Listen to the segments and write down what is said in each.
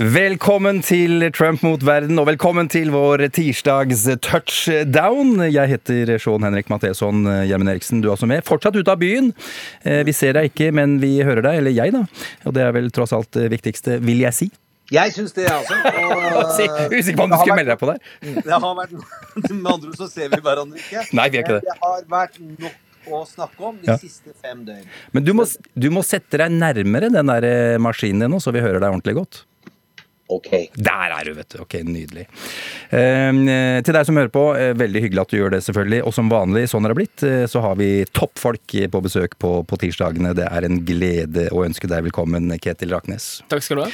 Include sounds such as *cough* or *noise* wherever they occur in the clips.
Velkommen til Trump mot verden, og velkommen til vår tirsdags touchdown. Jeg heter Sean Henrik Matheson Gjermund Eriksen, du er også med. Fortsatt ute av byen. Eh, Vi ser deg ikke, men vi hører deg. Eller jeg, da. Og det er vel tross alt det viktigste, vil jeg si. Jeg syns det, altså. *laughs* Og, Si- Usikker på om du skulle melde deg på der. Det har vært *laughs* Med andre ord så ser vi hverandre ikke. *laughs* Nei, vi er ikke det. det har vært nok å snakke om de Ja. siste fem døgn. Men du må, du må sette deg nærmere den der eh, maskinen din nå, så vi hører deg ordentlig godt. Ok. Der er du, vet du. Ok, Nydelig. Eh, til deg som hører på, eh, veldig hyggelig at du gjør det, selvfølgelig. Og som vanlig, sånn er det blitt, eh, så har vi toppfolk på besøk på, på tirsdagene. Det er en glede å ønske deg velkommen, Ketil Raknes. Takk skal du ha.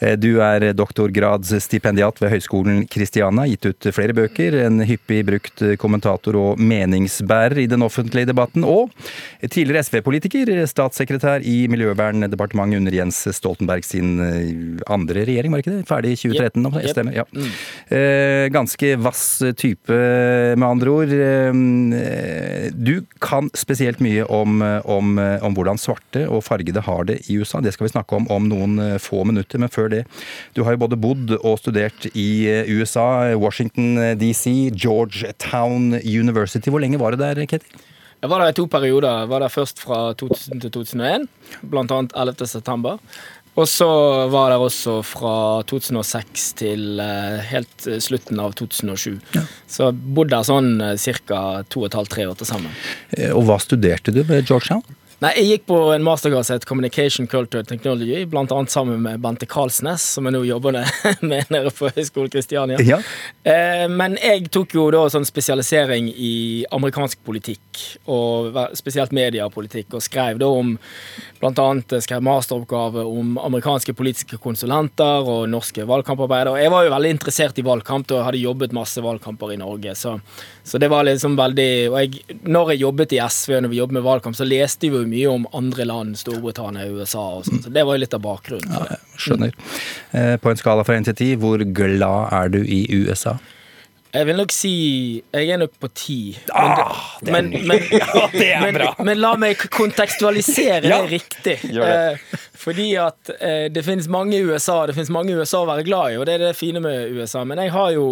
Eh, Du er doktorgradsstipendiat ved Høgskolen Kristiana. gitt ut flere bøker, en hyppig brukt kommentator og meningsbærer i den offentlige debatten, og tidligere SV-politiker, statssekretær i Miljøverndepartementet under Jens Stoltenberg sin eh, andre regjering, var det ikke det? Ferdig i 2013? om jeg Stemmer. Ja. Eh, Ganske vass type, med andre ord. Eh, Du kan spesielt mye om, om, om hvordan svarte og fargede har det i USA. Det skal vi snakke om om noen eh, få minutter, men før det. Du har jo både bodd og studert i eh, USA, Washington DC, Georgetown University. Hvor lenge var du der, Ketil? Jeg var der i to perioder. Jeg var der først fra 2000 til 2001, blant annet 11. september. Og så var det der også fra 2006 til eh, helt eh, slutten av 2007. Så bodde der sånn uh, ca. to og et halvt, tre år til sammen. Eh, Og hva studerte du ved Georgetown? Nei, Jeg gikk på en mastergrad som het Communication Culture Technology, annet sammen med Bente Karlsnes, som jeg nå jobber *laughs* med- nede på Høgskolen Kristiania. Ja. Eh, men jeg tok jo da sånn spesialisering i amerikansk politikk, og spesielt mediepolitikk, og skrev da om annet eh, skrev masteroppgave om amerikanske politiske konsulenter og norske valgkamparbeidere. Jeg var jo veldig interessert i valgkamp, og hadde jobbet masse valgkamper i Norge. Så, så det var liksom veldig Og jeg, når jeg jobbet i SV, når vi jobbet med valgkamp, så leste vi jo mye om andre land, Storbritannia, USA og sånn. Så det var jo litt av bakgrunnen. Ja. Skjønner. Eh, På en skala fra 1 til 10, hvor glad er du i USA? Jeg vil nok si Jeg er nok på ti. Men, men, *laughs* Ja, det men, bra. men la meg kontekstualisere det riktig. gjør det. Fordi at eh, det finnes mange i USA Det finnes mange USA å være glad i, og det er det fine med USA. Men jeg har jo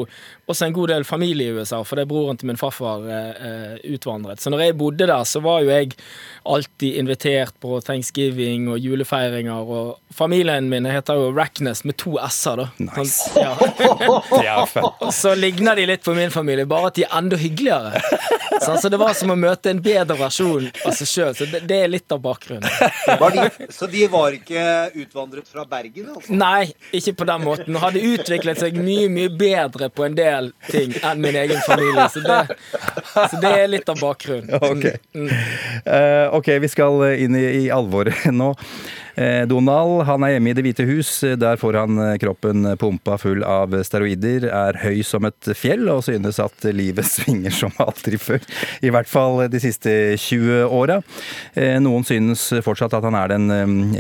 også en god del familie i USA, for det er broren til min farfar eh, eh, utvandret. Så når jeg bodde der, så var jo jeg alltid invitert på thanksgiving og julefeiringer. Og familien min heter jo Rackness med to s-er, da. Nice. Sånn, *laughs* ja. *laughs* Så ligner de litt på min familie, bare at de er enda hyggeligere. Sånn, så det var som å møte en bedre versjon av seg sjøl. Så det, det er litt av bakgrunnen. Var de, så de var ikke utvandret fra Bergen, altså? Nei, ikke på den måten. Hadde utviklet seg mye, mye bedre på en del ting enn min egen familie. Så det, så det er litt av bakgrunnen. *laughs* Ok. Eh, ok, vi skal inn i, i alvoret nå. Eh, Donald han er hjemme i Det hvite hus. Der får han eh, kroppen pumpa full av steroider, er høy som et fjell og synes at livet *laughs* svinger som aldri før. I hvert fall de siste 20 åra. Eh, Noen synes fortsatt at han er den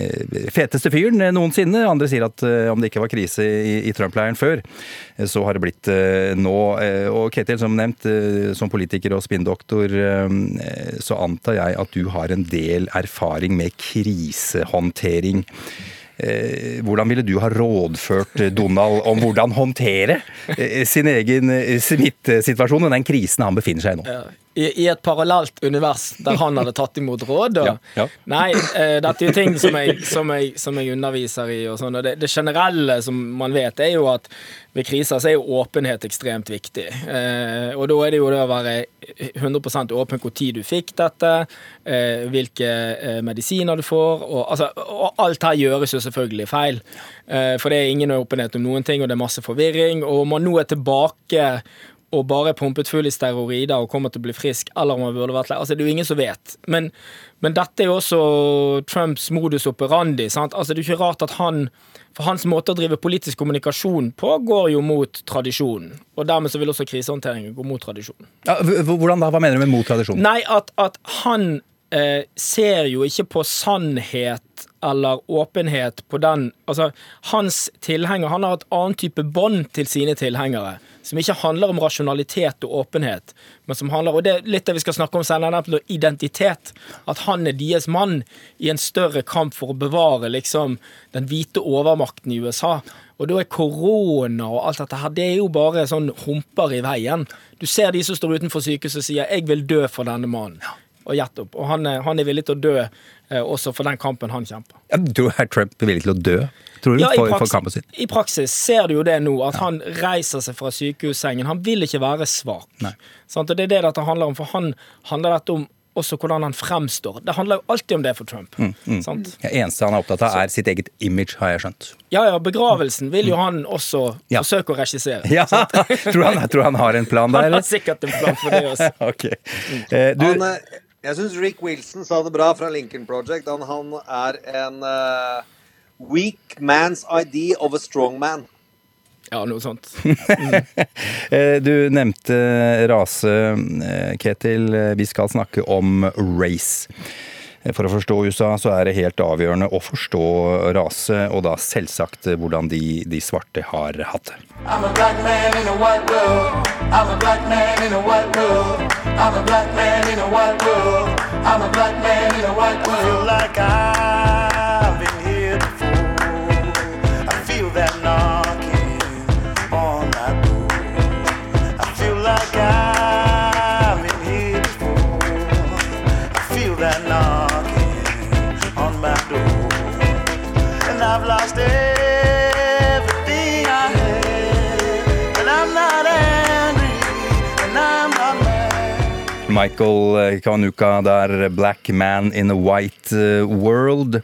feteste fyren noensinne. Andre sier at om det ikke var krise i, Trump-leiren før, så har det blitt nå. Og Ketil, som nevnt, som politiker og spinndoktor, så antar jeg at du har en del erfaring med krisehåndtering. Eh, Hvordan ville du ha rådført Donald om hvordan håndtere eh, sin egen eh, smittesituasjon og den krisen han befinner seg i nå? I, I et parallelt univers der han hadde tatt imot råd. Og, Ja, ja. Nei, eh, dette er jo ting som jeg, som jeg, som jeg underviser i. Og sånn, og det, det generelle som man vet, er jo at ved kriser så er jo åpenhet ekstremt viktig. Eh, og da er det jo det å være 100 åpen hvor tid du fikk dette, eh, hvilke eh, medisiner du får. Og, altså, og alt her gjøres jo selvfølgelig feil. Eh, for det er ingen åpenhet om noen ting, og det er masse forvirring. Og om man nå er tilbake og bare er pumpet full i steroider og kommer til å bli frisk, eller om han burde vært lei. Altså, det er jo ingen som vet. Men, men dette er jo også Trumps modus operandi. Sant? Altså, det er jo ikke rart at han For hans måte å drive politisk kommunikasjon på går jo mot tradisjonen. Og dermed så vil også krisehåndteringen gå mot tradisjonen. Ja, hvordan da? Hva mener du med mot tradisjon? Nei, at, at han eh, ser jo ikke på sannhet eller åpenhet på den Altså, hans tilhenger Han har et annet type bånd til sine tilhengere. Som ikke handler om rasjonalitet og åpenhet, men som handler Og det er litt det vi skal snakke om senere, nemlig identitet. At han er deres mann i en større kamp for å bevare liksom den hvite overmakten i USA. Og da er korona og alt dette her, det er jo bare sånn humper i veien. Du ser de som står utenfor sykehuset og sier 'jeg vil dø for denne mannen'. Og gjett opp. Og han han er villig til å dø eh, også for den kampen han kjemper. Ja, du er Trump villig til å dø? Tror du, Ja, i, for, for kampen sin? I praksis ser du jo det nå, at han reiser seg fra sykehussengen. Han vil ikke være svak. Sant? Og det er det dette handler om. For han handler dette om også hvordan han fremstår. Det handler jo alltid om det for Trump. Mm, Sant? Det eneste han er opptatt av, er sitt eget image, har jeg skjønt. Ja, ja, begravelsen vil jo han også Ja. forsøke å regissere. *laughs* Ja, tror, han, tror han har en plan der, Han har sikkert en plan for det også. *laughs* Ok. Eh, du, Han, eh, jeg syns Rick Wilson sa det bra fra Lincoln Project. Han, han er en uh, weak man's ID of a strong man. Ja, noe sånt. *laughs* eh, du nevnte rase, eh, Ketil. Vi skal snakke om race. For å forstå USA så er det helt avgjørende å forstå rase, og da selvsagt hvordan de, de svarte har hatt det. I'm a black man in a white world. I'm a black man in a white world. I'm a black man in a white world. I'm a black man in a white world. I feel like I've been here before. I feel that knocking on my door. I feel like I've Michael Kawanuka der, 'Black Man in a White eh, World'.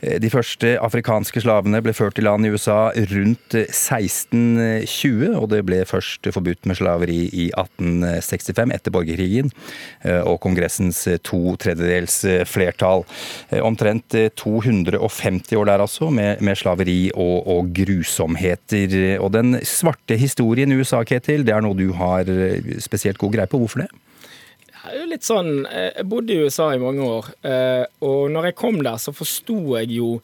Eh, De første afrikanske slavene ble ført til land i USA rundt eh, 1620, og det ble først forbudt med slaveri i 1865, etter borgerkrigen, eh, og kongressens to tredjedels eh, flertall. Eh, Omtrent eh, 250 år der altså, med, med slaveri og, og grusomheter. Og den svarte historien i USA, Ketil, det er noe du har eh, spesielt god greie på. Hvorfor det? Er jo litt sånn, eh, Jeg bodde i USA i mange år, eh, og når jeg kom der, så forsto jeg jo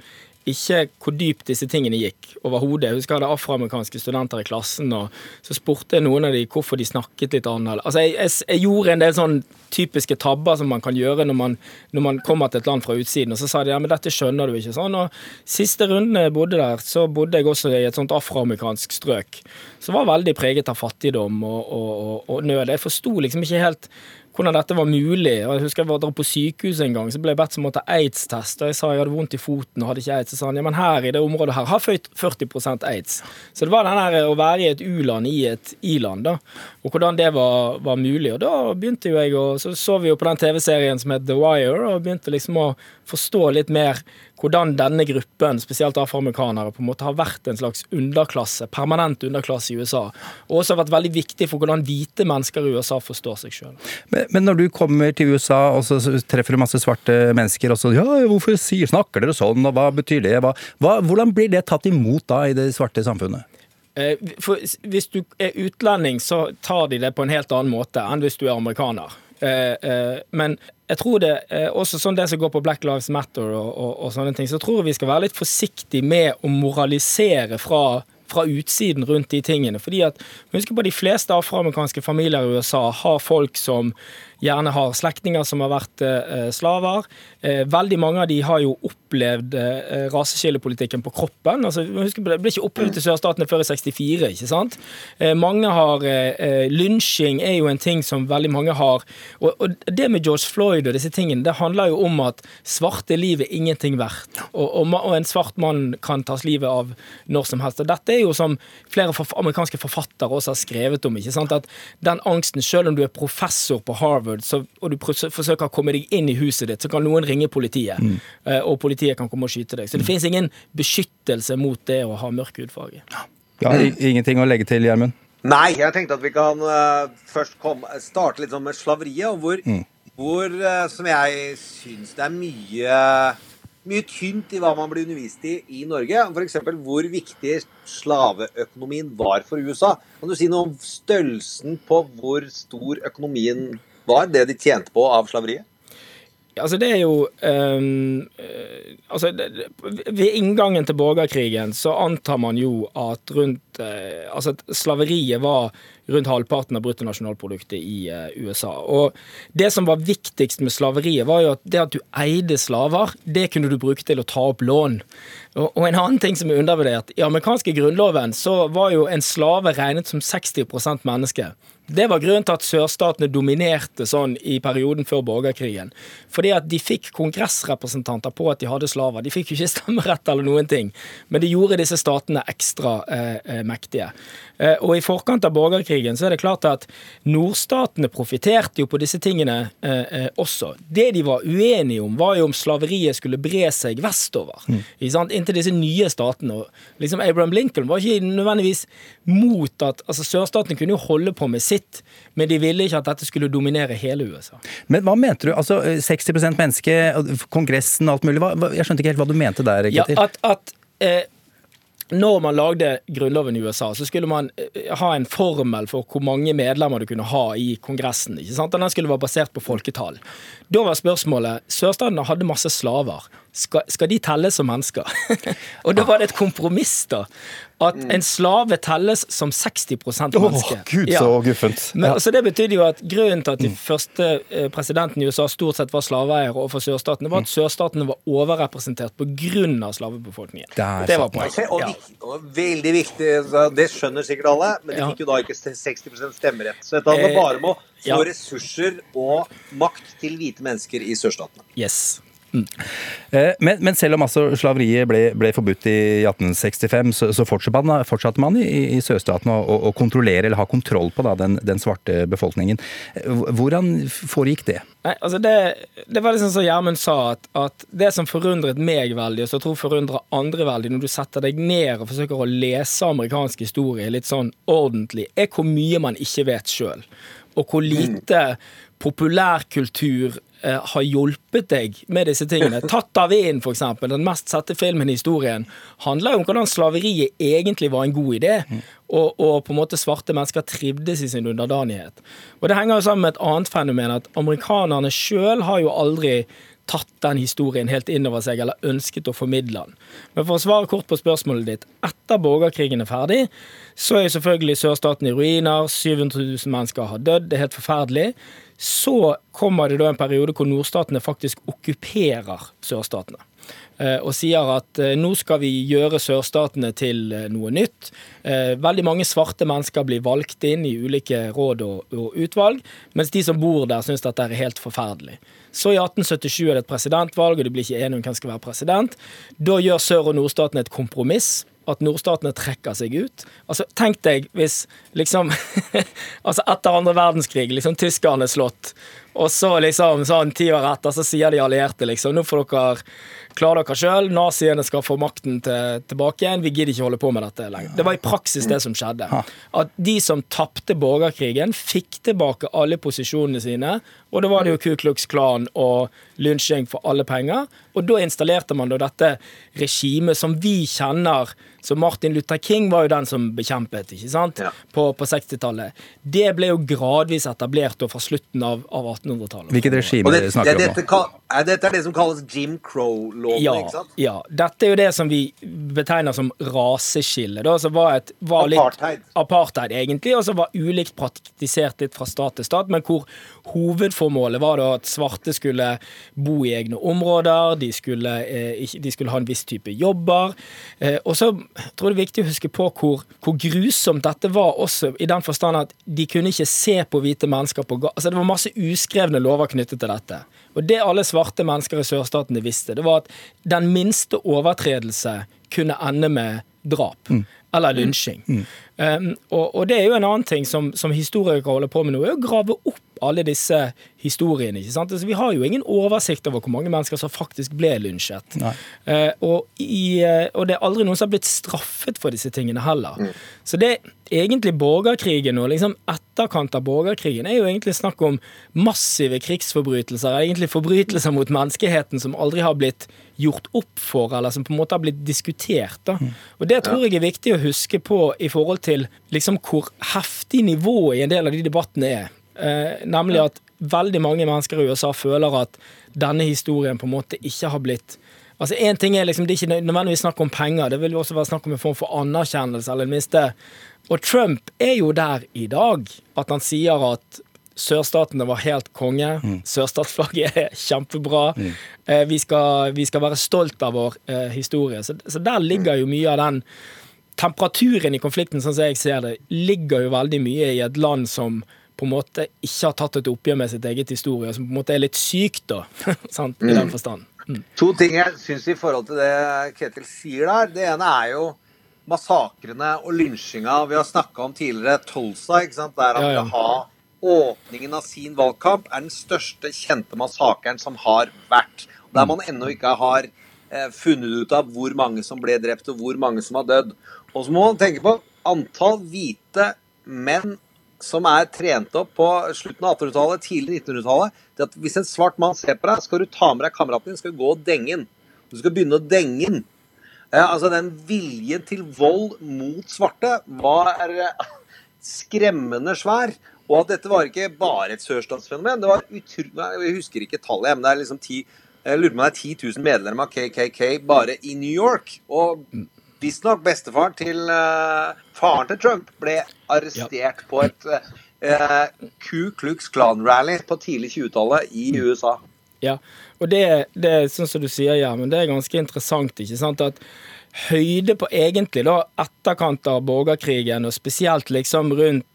ikke hvor dypt disse tingene gikk overhodet. Jeg husker jeg hadde afroamerikanske studenter i klassen, og så spurte jeg noen av dem hvorfor de snakket litt annerledes. Altså, jeg, jeg, jeg gjorde en del sånn typiske tabber som man kan gjøre når man, når man kommer til et land fra utsiden, og så sa de ja, men dette skjønner du ikke. sånn, og Siste runden jeg bodde der, så bodde jeg også i et sånt afroamerikansk strøk, som var veldig preget av fattigdom og, og, og, og nød. Jeg forsto liksom ikke helt hvordan dette var mulig. og Jeg husker jeg var på sykehuset en gang, så ble jeg bedt om å ta aids-test. og Jeg sa jeg hadde vondt i foten og hadde ikke aids. Så sa han ja, men her i det området her har 40% aids. Så det var den der å være i et u-land i et i-land, da. Og hvordan det var, var mulig. Og da begynte jo jeg å Så så vi jo på den TV-serien som het The Wire, og begynte liksom å forstå litt mer hvordan denne gruppen, spesielt afroamerikanere, på en måte har vært en slags underklasse, permanent underklasse i USA. Og også vært veldig viktig for hvordan hvite mennesker i USA forstår seg sjøl. Men, men når du kommer til USA og så så treffer du masse svarte mennesker og så Ja, hvorfor sier, snakker dere sånn, og hva betyr det? Hva, hva, hvordan blir det tatt imot da i det svarte samfunnet? Eh, For hvis du er utlending, så tar de det på en helt annen måte enn hvis du er amerikaner. Eh, eh, Men jeg tror det, eh, også sånn det som går på Black Lives Matter og, og, og sånne ting, så tror jeg vi skal være litt forsiktige med å moralisere fra fra utsiden rundt de tingene. Fordi at, Husk på de fleste afroamerikanske familier i USA har folk som gjerne har slektninger som har vært eh, slaver. Eh, veldig mange av de har jo opplevd eh, raseskillepolitikken på kroppen. altså husk Det ble ikke opphevet i sørstatene før i 64. ikke sant? Mange har Lynsjing er jo en ting som veldig mange har. Og, det med George Floyd og disse tingene, det handler jo om at svarte liv er ingenting verdt. Og, en svart mann kan tas livet av når som helst. Og dette er jo som flere amerikanske forfattere også har skrevet om. ikke sant? At den angsten, selv om du er professor på Harvard så, og du forsøker å komme deg inn i huset ditt, så kan noen ringe politiet. Mm. Og politiet kan komme og skyte deg. Så det finnes ingen beskyttelse mot det å ha mørk hudfarge. Ja, Ingenting å legge til, Gjermund? Nei, jeg tenkte at vi kan uh, først komme, starte litt sånn med slaveriet, og hvor, hvor uh, som jeg syns det er mye mye tynt i hva man blir undervist i i Norge. F.eks. hvor viktig slaveøkonomien var for USA. Kan du si noe om størrelsen på hvor stor økonomien var, det de tjente på av slaveriet? Altså, det er jo eh, altså, Ved inngangen til borgerkrigen så antar man jo at rundt uh, Altså at slaveriet var rundt halvparten av bruttonasjonalproduktet i uh, USA. Og det som var viktigst med slaveriet, var jo at det at du eide slaver, det kunne du bruke til å ta opp lån. Og, og en annen ting som er undervurdert, i amerikanske grunnloven så var jo en slave regnet som 60% menneske. Det var grunnen til at sørstatene dominerte sånn i perioden før borgerkrigen. Fordi at de fikk kongressrepresentanter på at de hadde slaver. De fikk jo ikke *laughs* stemmerett eller noen ting, men det gjorde disse statene ekstra eh, eh, mektige. Eh, og i forkant av borgerkrigen så er det klart at nordstatene profitterte jo på disse tingene eh, eh, også. Det de var uenige om, var jo om slaveriet skulle bre seg vestover. Sant? Inntil disse nye statene. Og liksom Abraham Lincoln var ikke nødvendigvis mot at altså Sørstatene kunne jo holde på med sitt, men de ville ikke at dette skulle dominere hele USA. Men hva mente du? Altså 60% menneske, Kongressen og alt mulig. Hva, jeg skjønte ikke helt hva du mente der, Ja, at, at eh, når man lagde grunnloven i USA, så skulle man eh, ha en formel for hvor mange medlemmer du kunne ha i Kongressen. ikke sant? Den skulle være basert på folketall. Da var spørsmålet Sørstatene hadde masse slaver. Skal, skal de telles som mennesker? *laughs* og da var det et kompromiss, da. At en slave telles som 60 menneske. Åh, Gud, Ja. så guffent. Men, Ja. altså det betydde jo at Grunnen til at de første eh, presidentene i USA stort sett var slaveeiere overfor sørstatene, var at sørstatene var overrepresentert pga. slavebefolkningen. Der det var poenget. Og, og veldig viktig, det skjønner sikkert alle, men de Ja. fikk jo da ikke 60% stemmerett. Så dette handler Eh, bare om å få ja. ressurser og makt til hvite mennesker i sørstatene. Yes. Eh, Men, men selv om altså slaveriet ble, ble forbudt i 1865, så, så fortsatte man, fortsatte man i, i sørstatene å, å, å kontrollere eller ha kontroll på da, den, den svarte befolkningen. Eh, Hvordan foregikk det? Nei, altså det, det var liksom som Gjermund sa, at, at det som forundret meg veldig, og som jeg tror forundrer andre veldig, når du setter deg ned og forsøker å lese amerikansk historie litt sånn ordentlig, er hvor mye man ikke vet sjøl. Og hvor lite populærkultur eh, har hjulpet deg med disse tingene. *laughs* Tatt av for eksempel, den mest sette filmen i historien, handler om hvordan slaveriet egentlig var en god idé. Og, og på en måte svarte mennesker trivdes i sin underdanighet. Og det henger jo sammen med et annet fenomen, at amerikanerne sjøl har jo aldri tatt den historien helt inn over seg, eller ønsket å formidle den. Men for å svare kort på spørsmålet ditt. Etter borgerkrigen er ferdig, så er selvfølgelig sørstaten i ruiner, 700 000 mennesker har dødd, det er helt forferdelig. Så kommer det da en periode hvor nordstatene faktisk okkuperer sørstatene. Eh, Og sier at eh, nå skal vi gjøre sørstatene til eh, noe nytt. Veldig mange svarte mennesker blir valgt inn i ulike råd og, utvalg, mens de som bor der, syns dette er helt forferdelig. Så i 1877 er det et presidentvalg, og de blir ikke enige om hvem skal være president. Da gjør sør- og nordstatene et kompromiss. At nordstatene trekker seg ut. Altså, Tenk deg hvis liksom *laughs* Altså etter andre verdenskrig, liksom tyskerne er slått, og så liksom sånn ti år etter, så sier de allierte liksom Nå får dere klare dere sjøl, naziene skal få makten til, tilbake igjen, vi gidder ikke holde på med dette lenger. Det var i praksis det som skjedde. At de som tapte borgerkrigen, fikk tilbake alle posisjonene sine, og da var det jo Ku Klux Klan og lynsjing for alle penger. Og da installerte man da dette regimet som vi kjenner så Martin Luther King var jo den som bekjempet, ikke sant, Ja. på, på 60-tallet. Det ble jo gradvis etablert da fra slutten av, av 1800-tallet. Hvilket regime det, snakker vi om dette, kal- er, dette er det som kalles Jim Crow-loven, Ja, ikke sant? ja. Dette er jo det som vi betegner som raseskille. Da, som var, et, var litt Apartheid. apartheid, egentlig, og som var ulikt praktisert litt fra stat til stat, men hvor hovedformålet var da at svarte skulle bo i egne områder, de skulle, eh, de skulle ha en viss type jobber. Eh, og så tror det er viktig å huske på hvor, hvor grusomt dette var også, i den forstand at de kunne ikke se på hvite mennesker på Altså Det var masse uskrevne lover knyttet til dette. Og det alle svarte mennesker i sørstatene visste, det var at den minste overtredelse kunne ende med drap. Eller lynsjing. Um, og, og det er jo en annen ting som, som historikere holder på med nå, er å grave opp alle disse historiene. ikke sant? Altså, vi har jo ingen oversikt over hvor mange mennesker som faktisk ble lynsjet. Eh, og, i, eh, og det er aldri noen som har blitt straffet for disse tingene heller. Så det egentlig borgerkrigen og liksom etterkant av borgerkrigen er jo egentlig snakk om massive krigsforbrytelser, egentlig forbrytelser mot menneskeheten som aldri har blitt gjort opp for, eller som på en måte har blitt diskutert. Da. Og det tror jeg er viktig å huske på i forhold til liksom hvor heftig nivået i en del av de debattene er. Eh, nemlig at veldig mange mennesker i USA føler at denne historien på en måte ikke har blitt Altså en ting er liksom, Det er ikke nødvendigvis snakk om penger, det vil jo også være snakk om en form for anerkjennelse. eller minste. Og Trump er jo der i dag at han sier at sørstatene var helt konge. Sørstatsflagget er kjempebra. Eh, vi, skal, vi skal være stolt av vår eh, historie. Så, så der ligger jo mye av den temperaturen i konflikten, sånn som jeg ser det, ligger jo veldig mye i et land som på en måte ikke har tatt et oppgjør med sitt eget historie, som på en måte er litt sykt, da. *laughs* sant? I den forstand. Mm. To ting jeg syns i forhold til det Ketil sier der. Det ene er jo massakrene og lynsjinga vi har snakka om tidligere. Tulsa, ikke sant? der han Ja, ja. vil ha åpningen av sin valgkamp, er den største kjente massakren som har vært. Der man ennå ikke har eh, funnet ut av hvor mange som ble drept, og hvor mange som har dødd. Og så må man tenke på antall hvite menn som er trent opp på slutten av 1800-tallet, tidlig 1900-tallet. til at Hvis en svart mann ser på deg, skal du ta med deg kameraten din, skal du gå og denge den. Du skal begynne å denge den. Eh, altså Den viljen til vold mot svarte var eh, skremmende svær. Og at dette var ikke bare et sørstatsfenomen. Det var utrolig, Jeg husker ikke tallet, men det er liksom ti jeg lurer på om det er 10 000 medlemmer av KKK bare i New York. Og visstnok bestefaren til uh, faren til Trump ble arrestert på et uh, Ku Klux Klan-rally på tidlig 20-tallet i USA. Ja, og det, det er sånn som du sier, Gjermund, det er ganske interessant, ikke sant, at høyde på egentlig da etterkant av borgerkrigen, og spesielt liksom rundt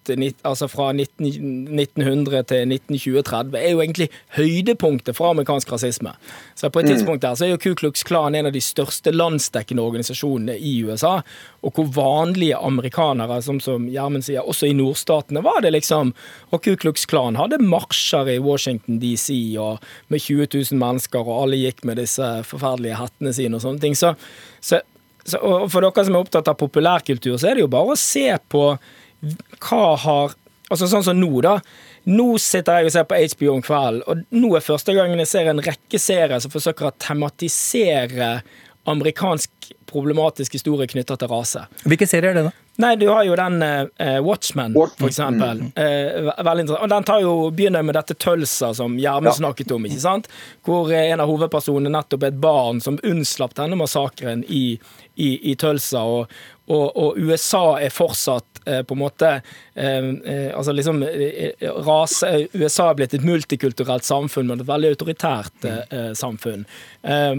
altså fra 19, 1900 til 1920-30, er jo egentlig høydepunktet for amerikansk rasisme. Så på et tidspunkt der så er jo Ku Klux Klan en av de største landsdekkende organisasjonene i USA, og hvor vanlige amerikanere, som, som Gjermund sier, også i nordstatene var det liksom, og Ku Klux Klan hadde marsjer i Washington DC og med 20 000 mennesker, og alle gikk med disse forferdelige hettene sine og sånne ting. Så, så, og for dere som er opptatt av populærkultur, så er det jo bare å se på hva har Altså sånn som nå, da. Nå sitter jeg og ser på HBO om kvelden, og nå er første gangen jeg ser en rekke serier som forsøker å tematisere amerikansk problematisk historie knytta til rase. Hvilke serier er det, da? Nei, du har jo den eh, Watchmen, for eksempel. Mm. Uh, veldig interessant. Og den tar jo, begynner med dette Tulsa som Gjermund snakket om, ikke sant? Hvor eh, en av hovedpersonene nettopp er et barn som unnslapp denne massakren i, i, i Tulsa. Og, og, og USA er fortsatt eh, på en måte eh, eh, Altså liksom eh, rase USA er blitt et multikulturelt samfunn, men et veldig autoritært eh, eh, samfunn. Eh, Eh,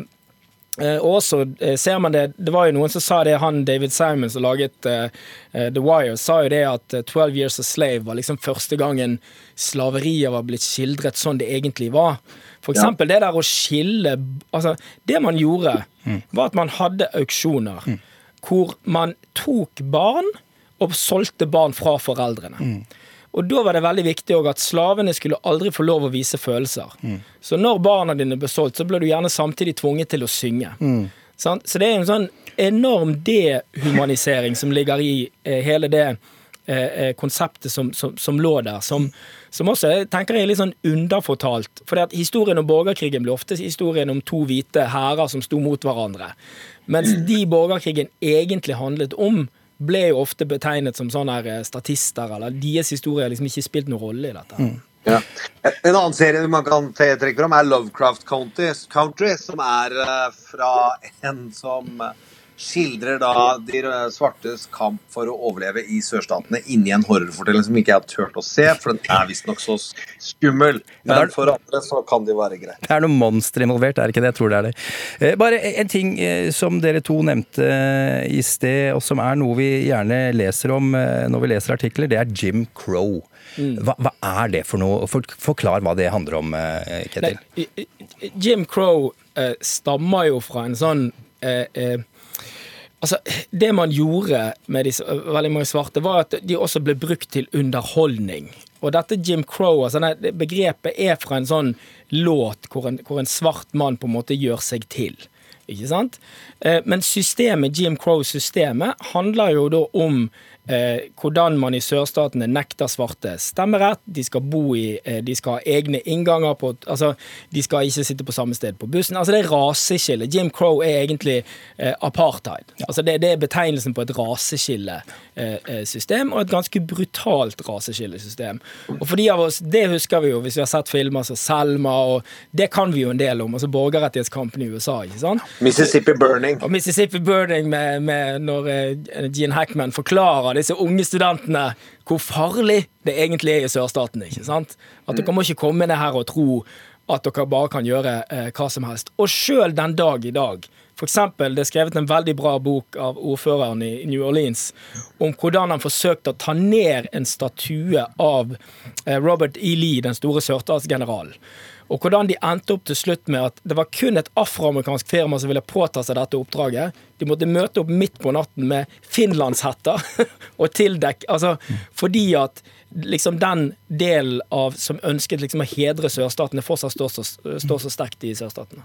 og så eh, ser man det Det var jo noen som sa det, han David Simon som laget eh, eh, The Wire, sa jo det at 'Twelve 12 Years a Slave var liksom første gangen slaveriet var blitt skildret sånn det egentlig var. For eksempel det der å skille Altså, det man gjorde, var at man hadde auksjoner hvor man tok barn og solgte barn fra foreldrene. Og da var det veldig viktig òg at slavene skulle aldri få lov å vise følelser. Så når barna dine ble solgt, så ble du gjerne samtidig tvunget til å synge. Sant? Så det er en sånn enorm dehumanisering som ligger i eh, hele det eh, eh, konseptet som, som, som lå der, som, som også jeg tenker er litt sånn underfortalt. For historien om borgerkrigen ble ofte historien om to hvite hærer som sto mot hverandre. Mens *clears throat* de borgerkrigen egentlig handlet om, ble jo ofte betegnet som sånne her eh, statister, eller deres historie har liksom ikke spilt noen rolle i dette. Ja. En annen serie man kan trekke fram, er Lovecraft County, Country, som er eh, fra en som skildrer da de svartes kamp for å overleve i sørstatene inni en horrorfortelling som ikke jeg har turt å se, for den er visstnok så skummel. Ja, er- Men for andre så kan det jo være greit. Det er noe monster involvert, er det ikke det? Jeg tror det er det. Eh, Bare en ting eh, som dere to nevnte eh, i sted, og som er noe vi gjerne leser om når vi leser artikler, det er Jim Crow. Hva, hva er det for noe? For, forklar hva det handler om, Ketil. Jim Crow eh, stammer jo fra en sånn eh, eh, Altså, Det man gjorde med disse veldig mange svarte, var at de også ble brukt til underholdning. Og dette Jim Crow, altså det begrepet er fra en sånn låt hvor en, hvor en svart mann på en måte gjør seg til. Ikke sant? Eh, Men systemet, Jim Crow-systemet handler jo da om eh, hvordan man i sørstatene nekter svarte stemmerett. De skal bo i eh, De skal ha egne innganger på Altså, de skal ikke sitte på samme sted på bussen. Altså, det er raseskille. Jim Crow er egentlig eh, apartheid. Altså, det, det er betegnelsen på et raseskillesystem, og et ganske brutalt raseskillesystem. Og for de av oss, det husker vi jo hvis vi har sett filmer som Selma, og det kan vi jo en del om. Altså borgerrettighetskampen i USA, ikke sant? Mississippi Burning. Og Mississippi Burning med, med når eh, Gene Hackman forklarer disse unge studentene hvor farlig det egentlig er i sørstaten. ikke sant? At dere må ikke komme ned her og tro at dere bare kan gjøre eh, hva som helst. Og sjøl den dag i dag. For eksempel, det er skrevet en veldig bra bok av ordføreren i New Orleans om hvordan han forsøkte å ta ned en statue av eh, Robert E. Lee, den store sørstatsgeneralen. Og hvordan de endte opp til slutt med at det var kun et afroamerikansk firma som ville påta seg dette oppdraget. De måtte møte opp midt på natten med finlandshetter *laughs* og tildekk. Altså, fordi at liksom den delen av som ønsket liksom å hedre sørstatene, fortsatt står så, står så sterkt i sørstatene.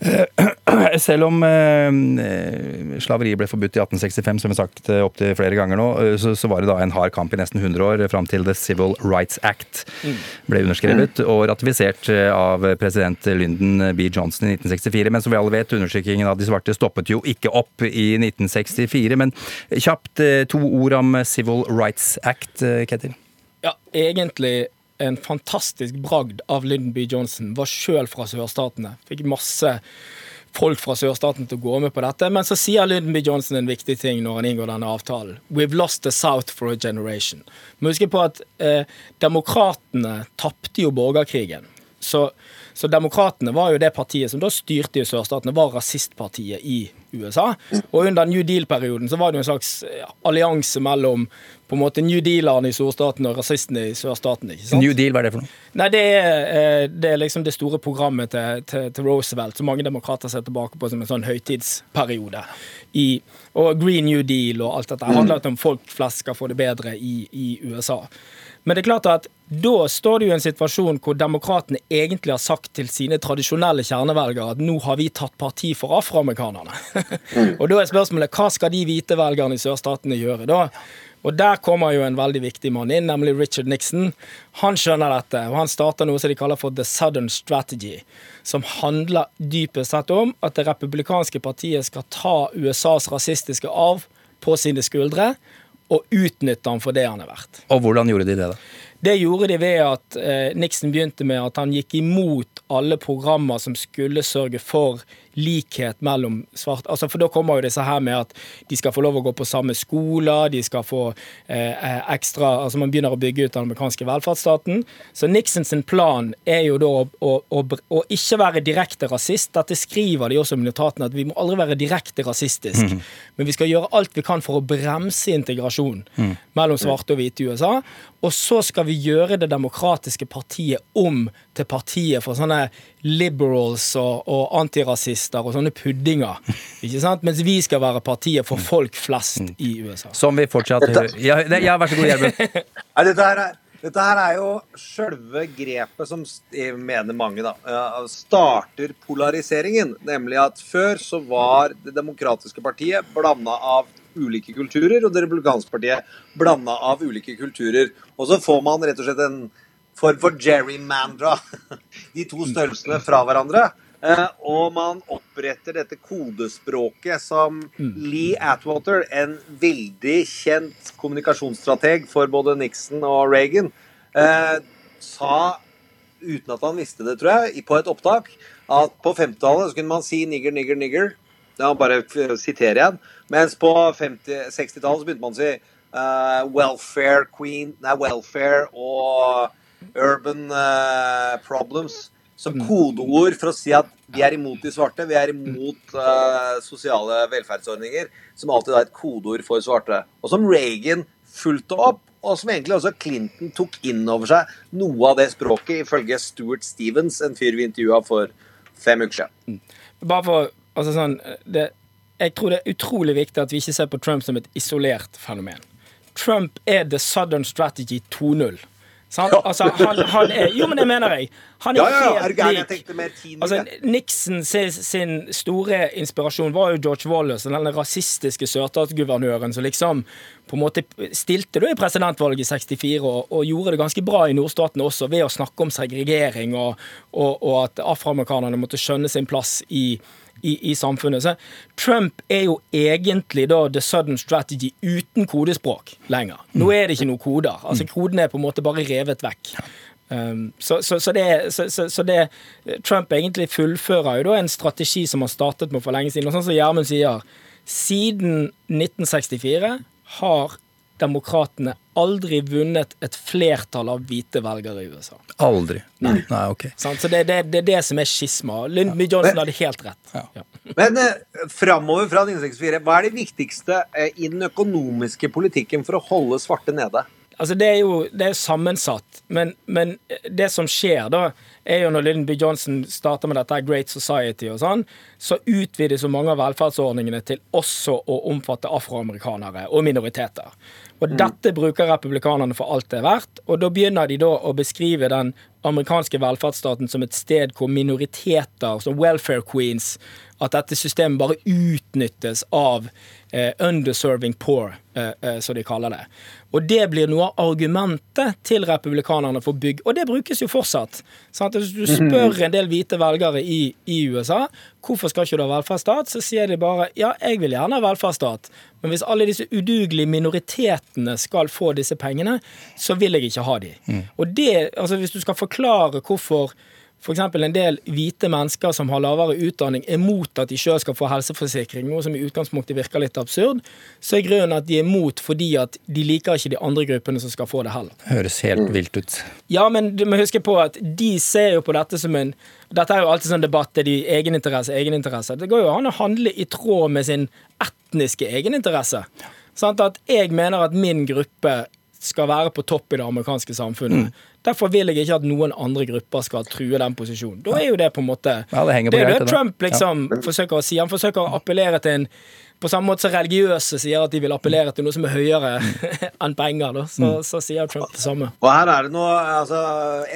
*clears throat* Selv om slaveriet slaveri ble forbudt i 1865, som vi har sagt opp opptil flere ganger nå, eh, så, var det da en hard kamp i nesten 100 år fram til The Civil Rights Act ble underskrevet og ratifisert eh, av president Lyndon B. Johnson i 1964. Men som vi alle vet, undertrykkingen av de svarte stoppet jo ikke opp i 1964. Men kjapt eh, to ord om Civil Rights Act, eh, Ketil. Ja, egentlig en fantastisk bragd av Lyndon B. Johnson. Var sjøl fra sørstatene. Fikk masse folk fra sørstaten til å gå med på dette. Men så sier Lyndon B. Johnson en viktig ting når han inngår denne avtalen. We've lost the South for a generation. Men husk på at eh, demokratene tapte jo borgerkrigen. Så, så demokratene var jo det partiet som da styrte i sørstatene, var rasistpartiet i USA. Og under New Deal-perioden så var det jo en slags eh, allianse mellom på en måte New Dealerne i storstaten og rasistene i sørstaten. ikke sant? New Deal, hva er det for noe? Nei, det er, eh, det er liksom det store programmet til, til, til Roosevelt, som mange demokrater ser tilbake på som en sånn høytidsperiode. I, og Green New Deal og alt dette det handler om folk flest skal få det bedre i, i USA. Men det er klart at da står det jo i en situasjon hvor demokratene egentlig har sagt til sine tradisjonelle kjernevelgere at nå har vi tatt parti for afroamerikanerne. *laughs* og da er spørsmålet hva skal de hvite velgerne i sørstatene gjøre da? Og Der kommer jo en veldig viktig mann inn, nemlig Richard Nixon. Han skjønner dette, og han starter noe som de kaller for The Southern Strategy. Som handler dypest sett om at det republikanske partiet skal ta USAs rasistiske arv på sine skuldre og utnytte han for det han er verdt. Og hvordan gjorde de det, da? Det gjorde de ved at eh, Nixon begynte med at han gikk imot alle programmer som skulle sørge for likhet mellom svarte altså For da kommer jo disse her med at de skal få lov å gå på samme skoler, de skal få eh, ekstra Altså man begynner å bygge ut den amerikanske velferdsstaten. Så Nixon sin plan er jo da å, å, å, å ikke være direkte rasist. Dette skriver de også i notatene, at vi må aldri være direkte rasistisk. Men vi skal gjøre alt vi kan for å bremse integrasjon mellom svarte og hvite i USA. Og så skal vi gjøre det demokratiske partiet om til partiet for sånne liberals og, og antirasister og sånne puddinger. *laughs* Ikke sant? Mens vi skal være partiet for folk flest i USA. Som vi fortsatt Ja, det- ja vær så god, Gjermund. *laughs* ja, dette, her er, dette her er jo sjølve grepet som mener mange da, eh, starter polariseringen. Nemlig at før så var Det demokratiske partiet blanda av ulike kulturer, og Det republikanske partiet blanda av ulike kulturer. Og så får man rett og slett en form for gerrymandra *laughs* de to størrelsene fra hverandre. Eh, og man oppretter dette kodespråket som Lee Atwater, en veldig kjent kommunikasjonsstrateg for både Nixon og Reagan, eh, sa uten at han visste det, tror jeg, på et opptak, at på 50-tallet kunne man si nigger, nigger, nigger. Ja, bare siterer sitere igjen. Mens på 60-tallet begynte man å si uh, welfare queen, nei, welfare og urban uh, problems som kodeord for å si at vi er imot de svarte, vi er imot uh, sosiale velferdsordninger, som alltid er et kodeord for svarte. Og som Reagan fulgte opp, og som egentlig også Clinton tok inn over seg noe av det språket, ifølge Stuart Stevens, en fyr vi intervjua for fem uker siden. Bare for altså sånn, det, Jeg tror det er utrolig viktig at vi ikke ser på Trump som et isolert fenomen. Trump er the Southern Strategy 2.0. Sant? Altså, han, han er Jo, men det mener jeg. Han er Ja, ja, helt? Lik. Altså, Nixon sin, sin store inspirasjon var jo George Wallace, den rasistiske sørstatsguvernøren som liksom på en måte stilte du i presidentvalget i 64 og, og gjorde det ganske bra i nordstatene også ved å snakke om segregering og, og, og at afroamerikanerne måtte skjønne sin plass i, i, i samfunnet. Så Trump er jo egentlig da the sudden strategy uten kodespråk lenger. Nå er det ikke noen koder. Altså Kodene er på en måte bare revet vekk. Um, så, så, så, det, så, så, så det Trump egentlig fullfører jo da en strategi som han startet med for lenge siden. Og sånn som Gjermund sier, siden 1964 har demokratene aldri vunnet et flertall av hvite velgere i USA. Aldri. Nei, ok. Så det, det, det er det som er skisma. Lyndby Johnson hadde helt rett. Ja. Men eh, framover fra 1964, hva er det viktigste eh, i den økonomiske politikken for å holde svarte nede? Altså det er jo det er sammensatt, men, men det som skjer da, er jo når Lyndby Johnson starter med dette Great Society og sånn, så utvides jo mange av velferdsordningene til også å omfatte afroamerikanere og minoriteter. Og dette bruker republikanerne for alt det er verdt, og da begynner de da å beskrive den amerikanske velferdsstaten som et sted hvor minoriteter, som welfare queens, at dette systemet bare utnyttes av underserving poor, eh, eh, som de kaller det. Og det blir noe av argumentet til republikanerne for bygg, og det brukes jo fortsatt. Sant? Hvis du spør en del hvite velgere i, i USA hvorfor skal ikke du ha velferdsstat, så sier de bare ja, jeg vil gjerne ha velferdsstat, men hvis alle disse udugelige minoritetene skal få disse pengene, så vil jeg ikke ha de. Og det, altså hvis du skal forklare hvorfor f.eks. en del hvite mennesker som har lavere utdanning, er mot at de sjøl skal få helseforsikring, noe som i utgangspunktet virker litt absurd, så er grunnen at de er mot fordi at de liker ikke de andre gruppene som skal få det heller. Høres helt vilt ut. Ja, men du må huske på at de ser jo på dette som en Dette er jo alltid sånn debatt, det er de egeninteresse, egeninteresse. Det går jo an å handle i tråd med sin etniske egeninteresse. Sånn At jeg mener at min gruppe skal være på topp i det amerikanske samfunnet. Derfor vil jeg ikke at noen andre grupper skal true den posisjonen. Da er jo det på en måte Ja, det på er jo det det. Trump liksom forsøker å si. Han forsøker å appellere til en På samme måte som religiøse sier at de vil appellere til noe som er høyere *laughs* enn penger, da. Så, så sier Trump det samme. Og her er det noe, altså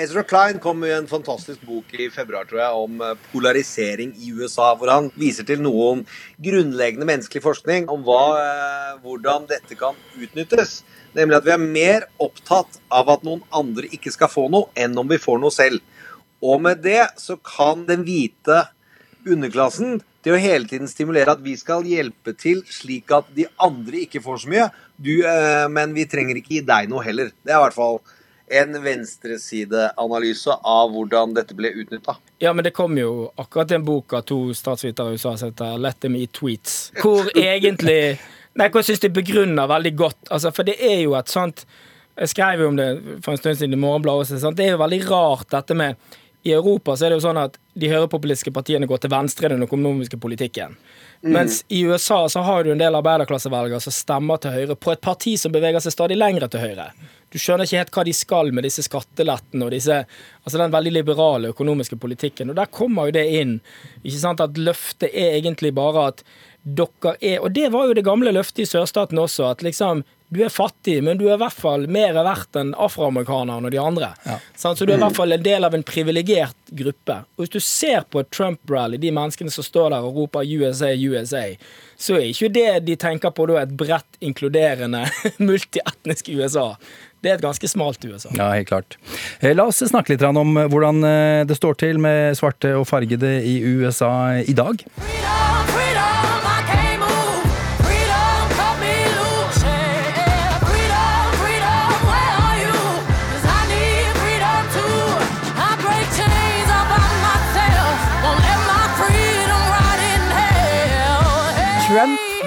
Ezra Klein kom med en fantastisk bok i februar tror jeg, om eh, polarisering i USA, hvor han viser til noen grunnleggende menneskelig forskning om hva, eh, hvordan dette kan utnyttes. Nemlig at vi er mer opptatt av at noen andre ikke skal få noe, enn om vi får noe selv. Og med det så kan den hvite underklassen til å hele tiden stimulere at vi skal hjelpe til slik at de andre ikke får så mye, du, eh, men vi trenger ikke gi deg noe heller. Det er i hvert fall en venstresideanalyse av hvordan dette ble utnytta. Ja, men det kom jo akkurat en bok av to statsvitere i USA som heter Let them eat tweets. Hvor egentlig Nei, hvor jeg syns de begrunner veldig godt. Altså, for det er jo et sånt Jeg skrev jo om det for en stund siden i Morgenbladet også. Det er jo veldig rart dette med I Europa så er det jo sånn at de høyrepopulistiske partiene går til venstre i den økonomiske politikken. Mens i USA så har du en del arbeiderklassevelgere som stemmer til høyre på et parti som beveger seg stadig lengre til høyre. Du skjønner ikke helt hva de skal med disse skattelettene og disse, altså den veldig liberale økonomiske politikken. Og der kommer jo det inn. ikke sant, At løftet er egentlig bare at dere er Og det var jo det gamle løftet i sørstaten også, at liksom du er fattig, men du er i hvert fall mer verdt enn afroamerikanerne og de andre. Ja. Så du er i hvert fall en del av en privilegert gruppe. Og hvis du ser på et Trump-rally, de menneskene som står der og roper USA, USA, så er ikke det de tenker på da et bredt, inkluderende, *laughs* multietnisk USA. Det er et ganske smalt USA. Ja, helt klart. Eh, La oss snakke litt om hvordan eh, det står til med svarte og fargede i USA i dag. Freedom,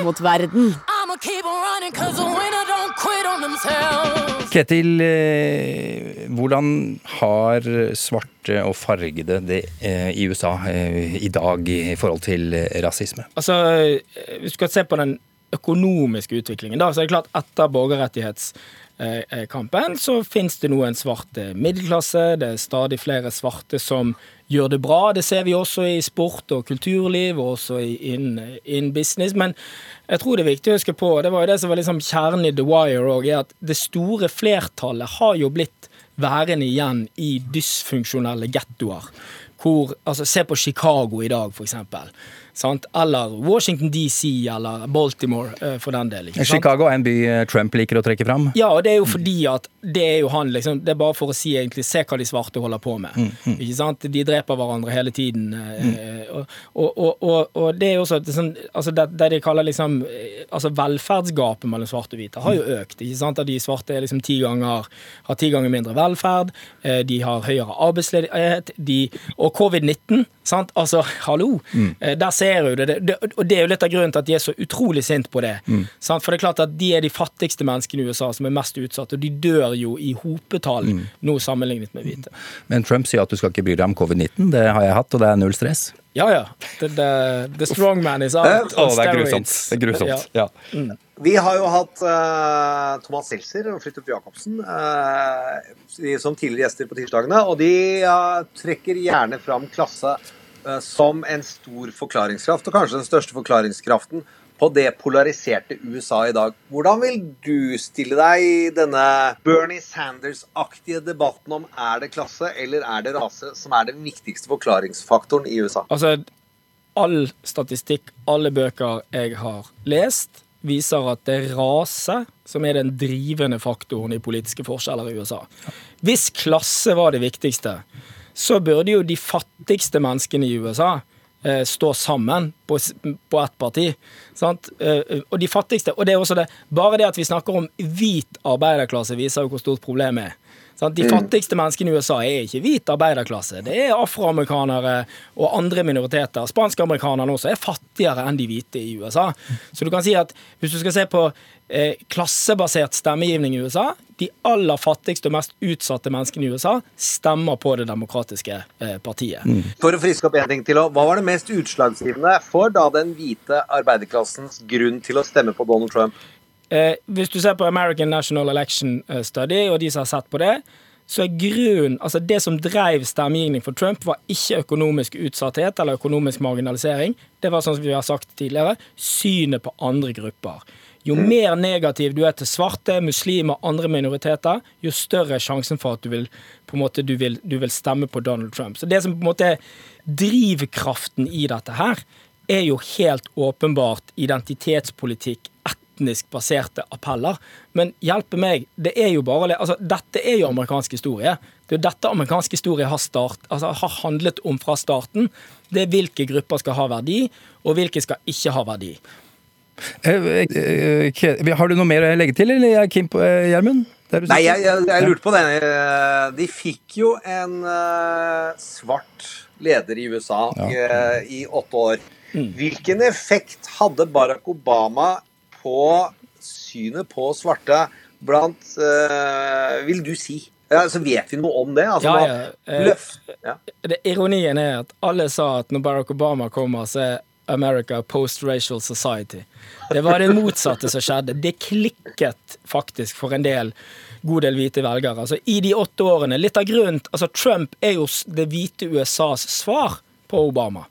on verden. Ketil, eh, hvordan har svarte og fargede det eh, i USA eh, i dag i forhold til rasisme? Altså, Hvis du skal se på den økonomiske utviklingen, da, så er det klart etter borgerrettighetskampen så finnes det nå en svart middelklasse. Det er stadig flere svarte som gjør det bra. Det ser vi også i sport og kulturliv, og også innen innen business. Men jeg tror det er viktig å huske på, det var jo det som var liksom kjernen i The Wire òg, er at det store flertallet har jo blitt værende igjen i dysfunksjonelle gettoer. Hvor, altså, se på Chicago i dag, for eksempel. Sant? Eller Washington DC, eller Baltimore, eh, for den del. Chicago er en by eh, Trump liker å trekke fram. Ja, og det er jo fordi at det er jo han liksom Det er bare for å si egentlig Se hva de svarte holder på med. Ikke sant? De dreper hverandre hele tiden. Mm. Og, og, og, og, det er jo også sånn Altså det, det de kaller liksom eh, Altså velferdsgapet mellom svarte og hvite har jo økt. Ikke sant? At de svarte er liksom ti ganger har ti ganger mindre velferd, eh, de har høyere arbeidsledighet, de Og covid-19, sant. Altså, hallo! Eh, Der ser du det. det. Og det er jo litt av grunnen til at de er så utrolig sint på det. Sant? For det er klart at de er de fattigste menneskene i USA som er mest utsatt, og de dør jo i hopetall nå sammenlignet med hvite. Men Trump sier at du skal ikke bry deg om covid-19. Det har jeg hatt, og det er null stress. Ja, ja. The, the, the strong man is out Oh, det er grusomt. Det er grusomt. Ja. Vi har jo hatt uh, Thomas Seltzer og Fridtjof Jacobsen uh, som tidligere gjester på tirsdagene, og de uh, trekker gjerne fram klasse som en stor forklaringskraft, og kanskje den største forklaringskraften på det polariserte USA i dag. Hvordan vil du stille deg i denne Bernie Sanders-aktige debatten om er det klasse eller er det rase som er den viktigste forklaringsfaktoren i USA? Altså, all statistikk, alle bøker jeg har lest, viser at det er rase som er den drivende faktoren i politiske forskjeller i USA. Hvis klasse var det viktigste, så burde jo de fattigste menneskene i USA eh, stå sammen på, på ett parti. Sant? Eh, og de fattigste, og det er også det, bare det at vi snakker om hvit arbeiderklasse, viser jo hvor stort problemet er. De fattigste menneskene i USA er ikke hvit arbeiderklasse. Det er afroamerikanere og andre minoriteter. Spanskamerikanerne også er fattigere enn de hvite i USA. Så du kan si at hvis du skal se på eh, klassebasert stemmegivning i USA, de aller fattigste og mest utsatte menneskene i USA stemmer på Det demokratiske eh, partiet. For å friske opp en ting til, hva var det mest utslagsgivende for da den hvite arbeiderklassens grunn til å stemme på Donald Trump? Eh, hvis du ser på American National Election eh, Study, og de som har sett på det, så er grunnen Altså, det som drev stemmegivning for Trump, var ikke økonomisk utsatthet eller økonomisk marginalisering. Det var sånn som vi har sagt tidligere, synet på andre grupper. Jo mer negativ du er til svarte, muslimer, andre minoriteter, jo større er sjansen for at du vil, på en måte, du vil, du vil stemme på Donald Trump. Så det som på en måte er drivkraften i dette her, er jo helt åpenbart identitetspolitikk, etnisk baserte appeller. Men hjelpe meg, det er jo bare altså, Dette er jo amerikansk historie. Det er jo dette amerikansk historie har, start, altså, har handlet om fra starten. Det er hvilke grupper skal ha verdi, og hvilke skal ikke ha verdi. Eh, eh, Ke- Har du noe mer å legge til, eller er Kim på eh, Gjermund? Nei, jeg, jeg, jeg lurte på det. Eh, De fikk jo en uh, svart leder i USA eh, i åtte år. Hvilken effekt hadde Barack Obama på synet på svarte blant uh, Vil du si? Ja, så vet vi noe om det? Altså, Ja, ja, eh, løft, ja. det, ironien er at alle sa at når Barack Obama kommer, så er America post-racial society. Det var det motsatte som skjedde. Det klikket faktisk for en del god del hvite velgere. Altså, I de åtte årene Litt av grunnen altså Trump er jo det hvite USAs svar på Obama.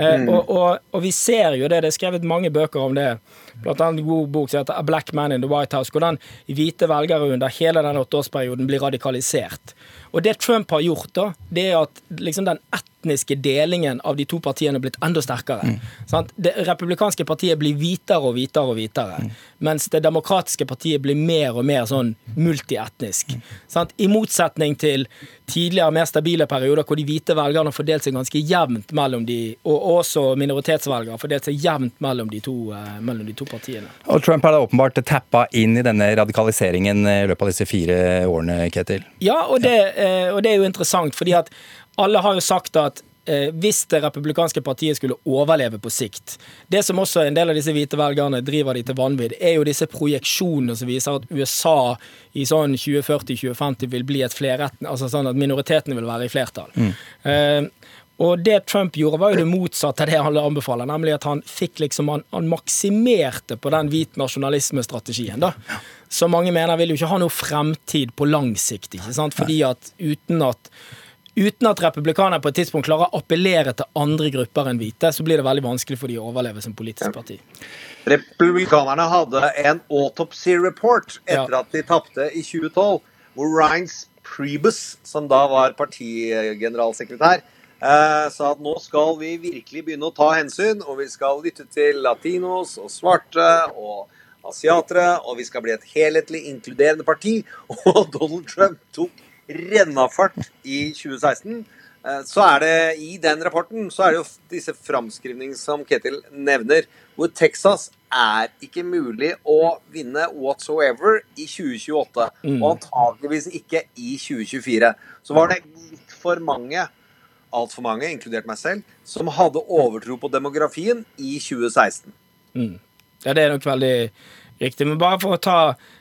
Eh, og, og, og vi ser jo det. Det er skrevet mange bøker om det. Blant annet en god bok som heter A Black Man in the White House. Hvordan hvite velgere under hele den åtteårsperioden blir radikalisert. Og det Trump har gjort, da, det er at liksom den etniske delingen av de to partiene er blitt enda sterkere. Sant? Det republikanske partiet blir hvitere og hvitere og hvitere. Mens det demokratiske partiet blir mer og mer sånn multietnisk. Mm. I motsetning til tidligere, mer stabile perioder hvor de hvite velgerne har fordelt seg ganske jevnt mellom de, og også minoritetsvelgere for fordelt seg jevnt mellom de to, eh, mellom de to partiene. Og Trump har da åpenbart tappa inn i denne radikaliseringen i løpet av disse fire årene, Ketil. Ja, og det, eh, og det er jo interessant, fordi at alle har jo sagt at eh, hvis det republikanske partiet skulle overleve på sikt Det som også en del av disse hvite velgerne driver de til vanvidd, er jo disse projeksjonene som viser at USA i sånn 2040-2050 vil bli et flerretten, altså sånn at minoritetene vil være i flertall. Eh, og det Trump gjorde, var jo det motsatte av det han anbefaler, nemlig at han fikk liksom Han, han maksimerte på den hvit nasjonalismestrategien, da. Som mange mener vil jo ikke ha noe fremtid på lang sikt, ikke sant? Fordi at uten at Uten at republikanerne på et tidspunkt klarer å appellere til andre grupper enn hvite, så blir det veldig vanskelig for de å overleve som politisk parti. Republikanerne hadde en autopsy report etter Ja. at de tapte i 2012, hvor Reince Priebus, som da var partigeneralsekretær, eh, sa at nå skal vi virkelig begynne å ta hensyn, og vi skal lytte til latinos og svarte og asiatere, og vi skal bli et helhetlig inkluderende parti. *laughs* Og Donald Trump tok rennafart i 2016. Eh, Så er det i den rapporten så er det jo disse framskrivningene som Ketil nevner, hvor Texas er ikke mulig å vinne whatsoever i 2028. Og antageligvis ikke i 2024. Så var det for mange, altfor mange, inkludert meg selv, som hadde overtro på demografien i 2016. Ja, det er nok veldig riktig. Men bare for å ta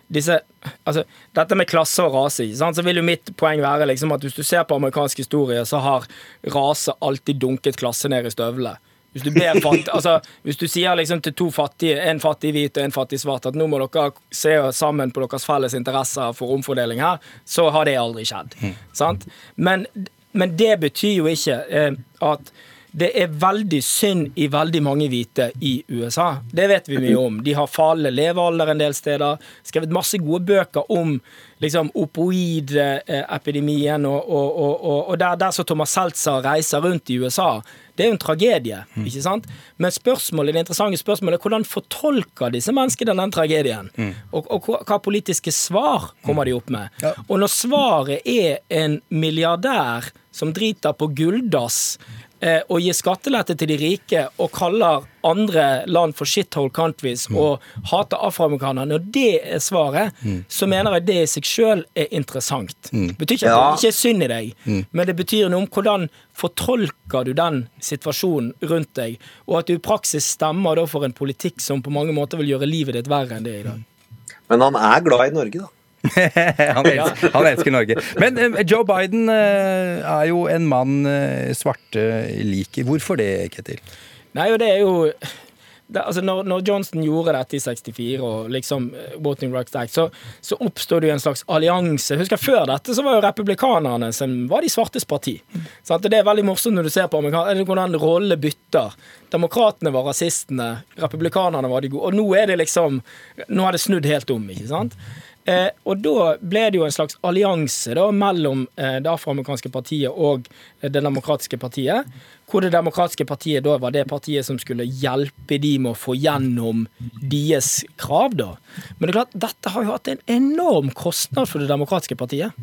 disse Altså, dette med klasse og rase, ikke sant? så vil jo mitt poeng være liksom at hvis du ser på amerikansk historie, så har rase alltid dunket klasse ned i støvlene. Hvis du, ber fatt, *laughs* altså, hvis du sier liksom til to fattige, en fattig hvit og en fattig svart, at nå må dere se sammen på deres felles interesser for omfordeling her, så har det aldri skjedd. Sant? Men, men det betyr jo ikke eh, at det er veldig synd i veldig mange hvite i USA. Det vet vi mye om. De har fallende levealder en del steder. Skrevet masse gode bøker om liksom, opoidepidemien og, og, og, og, der, der så Thomas Seltzer reiser rundt i USA. Det er jo en tragedie, ikke sant? Men spørsmålet, det interessante spørsmålet er hvordan fortolker disse menneskene den tragedien? Og, og hva- hva politiske svar kommer de opp med? Og når svaret er en milliardær som driter på gulldass eh, og gir skattelette til de rike og kaller andre land for shithole countries og hater afroamerikanere, når det er svaret, så mener jeg det i seg sjøl er interessant. Det betyr ikke at Ja. det ikke er synd i deg, men det betyr noe om hvordan fortolker du den situasjonen rundt deg, og at du i praksis stemmer da for en politikk som på mange måter vil gjøre livet ditt verre enn det er i dag. Men han er glad i Norge, da. *laughs* han, elsker, han elsker Norge. Men eh, Joe Biden eh, er jo en mann eh, svarte liker. Hvorfor det, Ketil? Nei, og det er jo det, altså når, når Johnson gjorde dette i 64, og liksom Voting Rights Act, så, så oppstod det jo en slags allianse. Husker jeg Før dette så var jo republikanerne som var de svartes parti. Og det er veldig morsomt når du ser på hvordan rollene bytter. Demokratene var rasistene, republikanerne var de gode. Og nå er det liksom Nå har det snudd helt om, ikke sant? Eh, og da ble det jo en slags allianse mellom eh, det afroamerikanske partiet og eh, det demokratiske partiet. Hvor det demokratiske partiet da var det partiet som skulle hjelpe de med å få gjennom deres krav. da. Men det er klart, dette har jo hatt en enorm kostnad for det demokratiske partiet.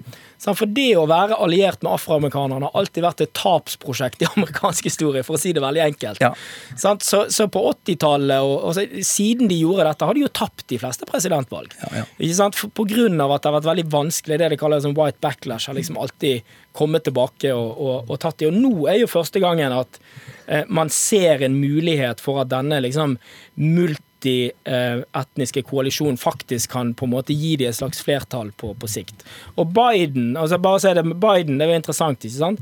For det å være alliert med afroamerikanerne har alltid vært et tapsprosjekt i *laughs* amerikansk historie, for å si det veldig enkelt. Ja. Så, så på 80-tallet, og, siden de gjorde dette, har de jo tapt de fleste presidentvalg. ja. For, på grunn av at det har vært veldig vanskelig, det de kaller som white backlash, har liksom alltid kommet tilbake og, og, og tatt de. Og nå er jo første gangen at eh, man ser en mulighet for at denne liksom multietniske koalisjonen faktisk kan på en måte gi de et slags flertall på, på sikt. Og Biden, altså bare si det med Biden, det er jo interessant, ikke sant?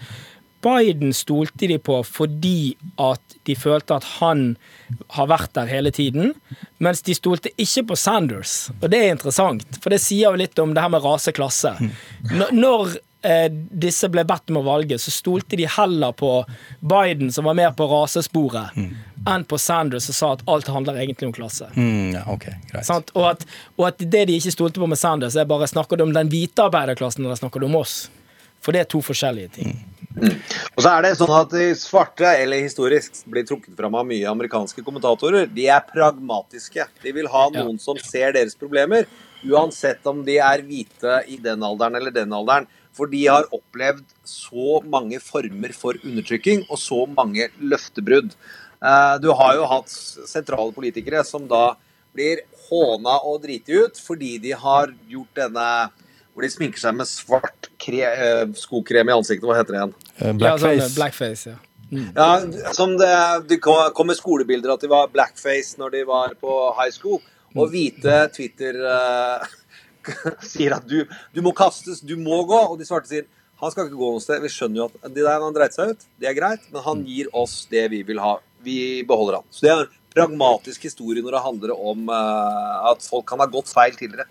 Biden stolte de på fordi at de følte at han har vært der hele tiden, mens de stolte ikke på Sanders. Og det er interessant, for det sier jo litt om det her med raseklasse. Når, eh, disse ble bedt om å valge, så stolte de heller på Biden, som var mer på rasesporet, enn på Sanders, som sa at alt handler egentlig om klasse. Mm, ja, okay, greit. Sant? Og, at, og at det de ikke stolte på med Sanders, er bare snakker du om den hvite arbeiderklassen, eller snakker du om oss? For det er to forskjellige ting. Og så er det sånn at de svarte, eller historisk, blir trukket fram av mye amerikanske kommentatorer. De er pragmatiske. De vil ha noen som ser deres problemer, uansett om de er hvite i den alderen eller den alderen. For de har opplevd så mange former for undertrykking og så mange løftebrudd. Eh, Du har jo hatt sentrale politikere som da blir håna og driti ut fordi de har gjort denne hvor de sminker seg med svart kre, eh, skokrem i ansiktet. Hva heter det igjen? Blackface. Ja, sånn, Blackface. blackface, ja. Ja, som det, det kom med skolebilder at de var blackface når de var på high school. Og hvite Twitter eh, *laughs* *laughs* sier at du, du må kastes, du må gå. Og de svarte sier han skal ikke gå noe sted. Vi skjønner jo at de der han dreit seg ut, det er greit, men han gir oss det vi vil ha. Vi beholder han. Så det er en pragmatisk historie når det handler om uh, at folk kan ha gått feil tidligere.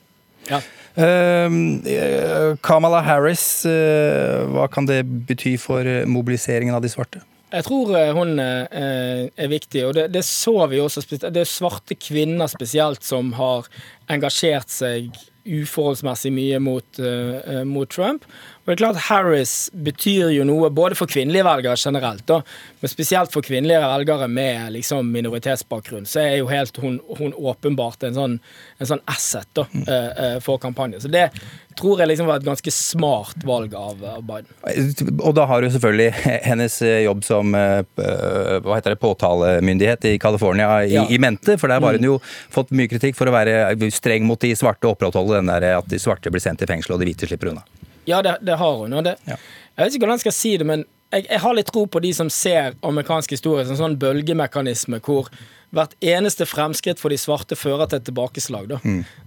Ja. Uh, Kamala Harris, uh, hva kan det bety for mobiliseringen av de svarte? Jeg tror hun er viktig, og det, det så vi også. Det er svarte kvinner spesielt som har engasjert seg uforholdsmessig mye mot, eh, mot Trump. Og det er klart Harris betyr jo noe både for kvinnelige velgere generelt, da, men spesielt for kvinnelige velgere med liksom minoritetsbakgrunn, så er jo helt hun, hun åpenbart en sånn, en sånn asset da, uh, uh, for kampanjen. Så det tror jeg liksom var et ganske smart valg av, av Biden. Og da har du selvfølgelig *laughs* hennes jobb som eh, hva heter det, påtalemyndighet i California i, Ja. i mente, for der har hun jo fått mye kritikk for å være streng mot de svarte og opprettholde den der at de svarte blir sendt i fengsel og de hvite slipper unna. Ja, det, det har hun. Og det, Ja. Jeg vet ikke hvordan jeg skal si det, men jeg, jeg har litt tro på de som ser amerikansk historie som en sånn bølgemekanisme hvor hvert eneste fremskritt for de svarte fører til et tilbakeslag. Da.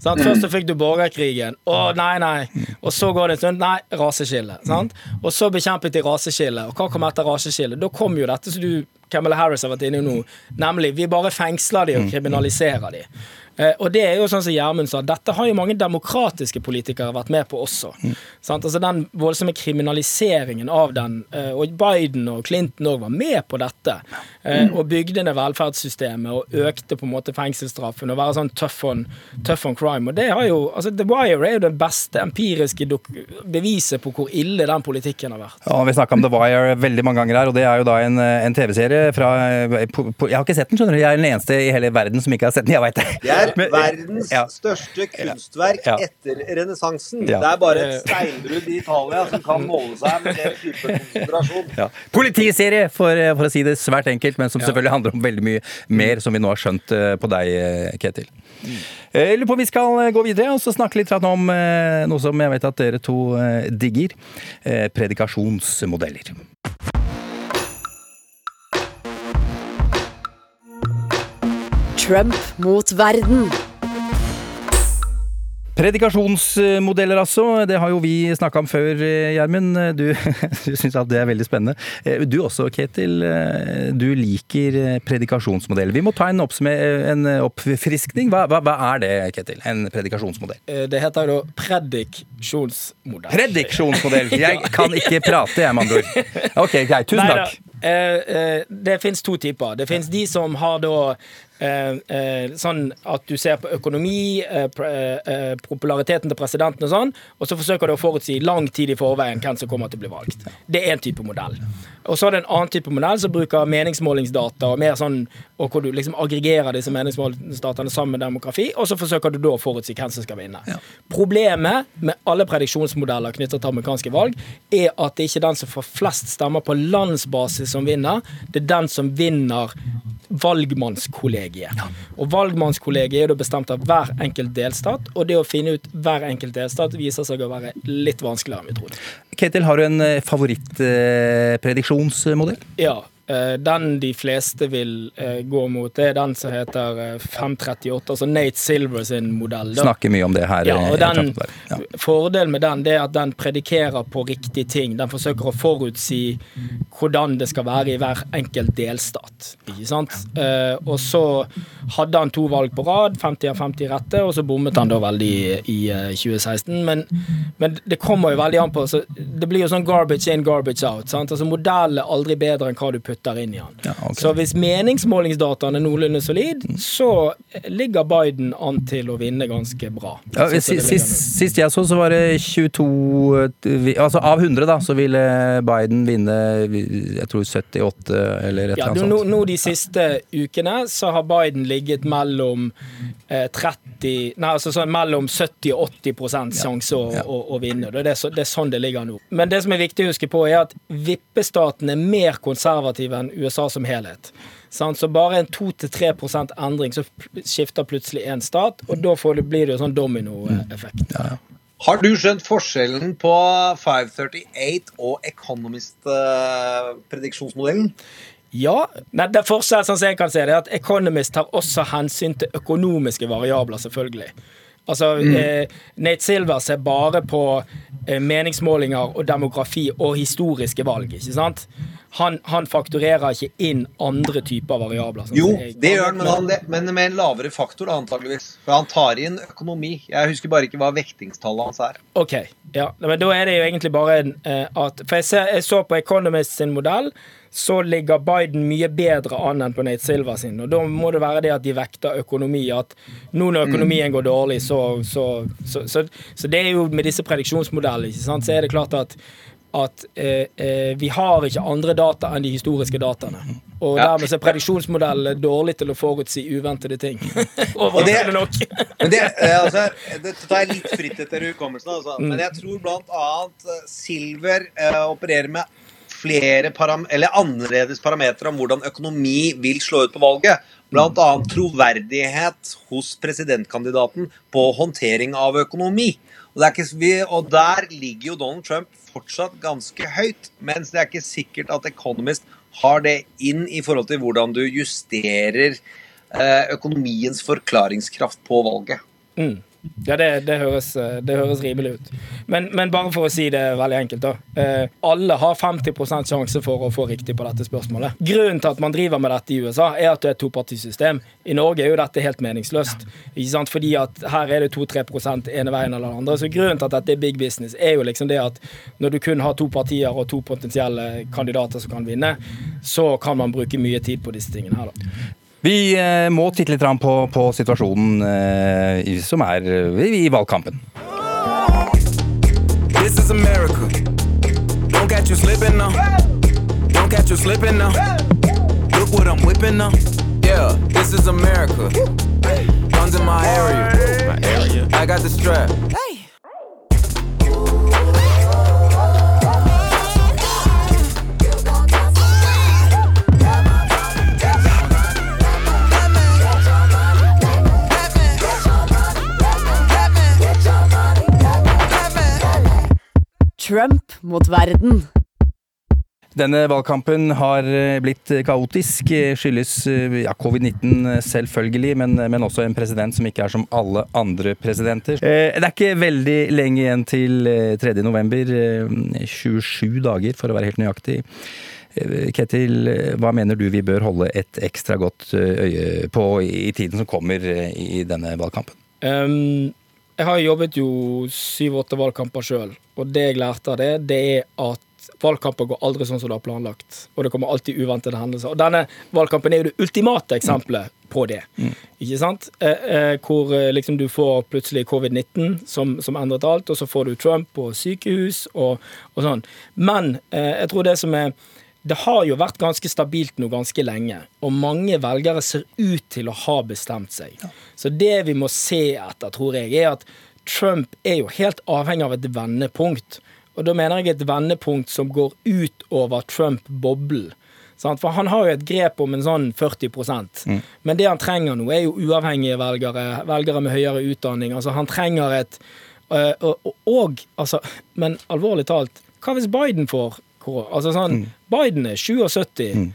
Sant? Først så fikk du borgerkrigen. Å, nei, nei. Og så går det en stund. Nei, raseskille. Sant? Og så bekjempet de raseskille. Og hva kom etter raseskille? Da kom jo dette som du Kamala Harris har vært inne i nå, nemlig vi bare fengsler de og kriminaliserer de. Eh, og det er jo sånn som Gjermund sa, dette har jo mange demokratiske politikere vært med på også. Sant? Altså Den voldsomme kriminaliseringen av den, eh, og Biden og Clinton òg var med på dette. Mm. Og bygde ned velferdssystemet og økte på en måte fengselsstraffen og være sånn tough on, tough on crime. Og det har jo, altså The Wire er jo det beste empiriske dok beviset på hvor ille den politikken har vært. Ja, Vi snakka om The Wire veldig mange ganger her, og det er jo da en, en TV-serie fra på, på, Jeg har ikke sett den, skjønner du. Jeg er den eneste i hele verden som ikke har sett den. Jeg vet det. Er Men- verdens ja. største kunstverk Ja. etter renessansen. Ja. Det er bare et steinbrudd i Italia som kan måle seg med den type *laughs* konsentrasjon. Ja. Politiserie, for, for å si det svært enkelt, men som selvfølgelig handler om veldig mye mer, som vi nå har skjønt eh, på deg, eh, Ketil. Eh, Jeg lurer på om vi skal eh, gå videre og så snakke litt om eh, noe som jeg vet at dere to eh, digger. eh, Predikasjonsmodeller. Trump mot verden. Predikasjonsmodeller, altså. Det har jo vi snakka om før, eh, Gjermund. Du, *laughs* du syns at det er veldig spennende. Eh, Du også, Ketil. eh, Du liker predikasjonsmodell. predikasjonsmodeller. Vi må ta en, en oppfriskning. Hva, hva, hva er det, Ketil? En predikasjonsmodell? Eh, Det heter jo prediksjonsmodell. Prediksjonsmodell! *laughs* Jeg kan ikke prate, jeg, med andre ord. Ok, greit. Tusen takk. eh, eh, det fins to typer. Det fins de som har da eh, eh, sånn at du ser på økonomi, eh, eh, populariteten til presidenten og sånn, og så forsøker du å forutsi lang tid i forveien hvem som kommer til å bli valgt. Det er en type modell. Og så er det en annen type modell som bruker meningsmålingsdata, og mer sånn, og hvor du liksom aggregerer disse meningsmålingsdataene sammen med demografi, og så forsøker du da å forutsi hvem som skal vinne. Problemet med alle prediksjonsmodeller knyttet til amerikanske valg, er at det ikke er den som får flest stemmer på landsbasis som vinner, det er den som vinner valgmannskollegiet. Og valgmannskollegiet er da bestemt av hver enkelt delstat, og det å finne ut hver enkelt delstat viser seg å være litt vanskeligere enn vi trodde. Ketil, har du en favorittprediksjonsmodell? Ja. Eh, Den de fleste vil eh, gå mot, det er den som heter eh, 538, altså Nate Silver sin modell. da. Snakker mye om det her. Ja, eh, og den, Ja. Fordelen med den det er at den predikerer på riktige ting. Den forsøker å forutsi hvordan det skal være i hver enkelt delstat. Ikke sant? Eh, og så hadde han to valg på rad, 50 av 50 rette, og så bommet han da veldig i eh, 2016. Men, men det kommer jo veldig an på så Det blir jo sånn garbage in, garbage out. Sant? Altså Modellen er aldri bedre enn hva du putter inn i han. Ja, okay. Så hvis meningsmålingsdataen er noenlunde solid, så ligger Biden an til å vinne ganske bra. Ja, sist, sist, jeg så, så var det 22 eh, Altså av 100, da, så ville Biden vinne jeg tror 78 eller et Ja, eller annet sånt. nå de siste ukene så har Biden ligget mellom eh, 30 Nei, altså sånn mellom 70 og 80 sjanse å, å, å vinne. Det er, så, det er sånn det ligger nå. Men det som er viktig å huske på, er at vippestaten er mer konservative enn USA som helhet. Så bare en 2-3% endring, så skifter plutselig én stat, og da blir det jo sånn dominoeffekt. Har du skjønt forskjellen på 538 og Economist-prediksjonsmodellen? Ja. Nei, det forskjell, sånn som jeg kan se det, er at Economist tar også hensyn til økonomiske variabler, selvfølgelig. Altså, eh, Nate Silver ser bare på eh, meningsmålinger og demografi og historiske valg, ikke sant? Han, han fakturerer ikke inn andre typer variabler. sånn Jo, det gjør han, men, han, det- men med en lavere faktor, da, antageligvis. For han tar inn økonomi. Jeg husker bare ikke hva vektingstallet hans er. Ok, ja. Men da er det jo egentlig bare en, eh, at For jeg, ser, jeg så på Economist sin modell, så ligger Biden mye bedre an enn på Nate Silver sin. Og da må det være det at de vekter økonomi. At nå når økonomien går dårlig, så Så, så, så, så det er jo med disse prediksjonsmodellene, ikke sant, så er det klart at at eh, eh, vi har ikke andre data enn de historiske dataene. Og Ja. dermed er prediksjonsmodellen dårlig til å forutsi uventede ting. *laughs* *laughs* Overraskende nok. *laughs* Men det, eh, altså, det tar jeg litt fritt etter hukommelsen. Altså. Mm. Men jeg tror blant annet eh, Silver eh, opererer med flere param eller annerledes parametere om hvordan økonomi vil slå ut på valget. Blant annet troverdighet hos presidentkandidaten på håndtering av økonomi. Og, og der ligger jo Donald Trump fortsatt ganske høyt. Mens det er ikke sikkert at Economist har det inn i forhold til hvordan du justerer eh, økonomiens forklaringskraft på valget. Mm. Ja, det, det, høres, det høres rimelig ut. Men, men bare for å si det veldig enkelt, da. Eh, alle har 50 sjanse for å få riktig på dette spørsmålet. Grunnen til at man driver med dette i USA, er at det er et topartisystem. I Norge er jo dette helt meningsløst. Ikke sant? Fordi at her er det 2-3 ene veien eller den andre. Så grunnen til at dette er big business, er jo liksom det at når du kun har to partier og to potensielle kandidater som kan vinne, så kan man bruke mye tid på disse tingene her, da. Vi eh, må titte litt på, på situasjonen eh, som er eh, i, i valgkampen. This is America. Don't catch you slipping now. Don't catch you slipping now. Look what I'm whipping now. Yeah, this is America. Guns in my area. My area. I got the strap. Trump mot verden. Denne valgkampen har eh, blitt kaotisk. eh, Skyldes eh, ja, covid-19 eh, selvfølgelig, men, men også en president som ikke er som alle andre presidenter. Eh, Det er ikke veldig lenge igjen til eh, 3. november. eh, 27 dager, for å være helt nøyaktig. Eh, Ketil, hva mener du vi bør holde et ekstra godt øye på i tiden som kommer i denne valgkampen? Um, jeg har jobbet jo syv-åtte valgkamper sjøl, og det jeg lærte av det, det er at valgkamper går aldri sånn som du har planlagt, og det kommer alltid uventede hendelser. Og denne valgkampen er jo det ultimate eksempelet på det. Ikke sant? Eh, eh, hvor eh, liksom du får plutselig covid-19 som, som endret alt, og så får du Trump og sykehus og, og sånn. Men eh, jeg tror det som er det har jo vært ganske stabilt nå ganske lenge, og mange velgere ser ut til å ha bestemt seg. Så det vi må se etter, tror jeg, er at Trump er jo helt avhengig av et vendepunkt. Og da mener jeg et vendepunkt som går ut over Trump-boblen. For han har jo et grep om en sånn 40 mm. Men det han trenger nå, er jo uavhengige velgere, velgere med høyere utdanning. Altså, han trenger et øh, og, og, og altså, Men alvorlig talt, hva hvis Biden får korona? Altså sånn, Biden er 77.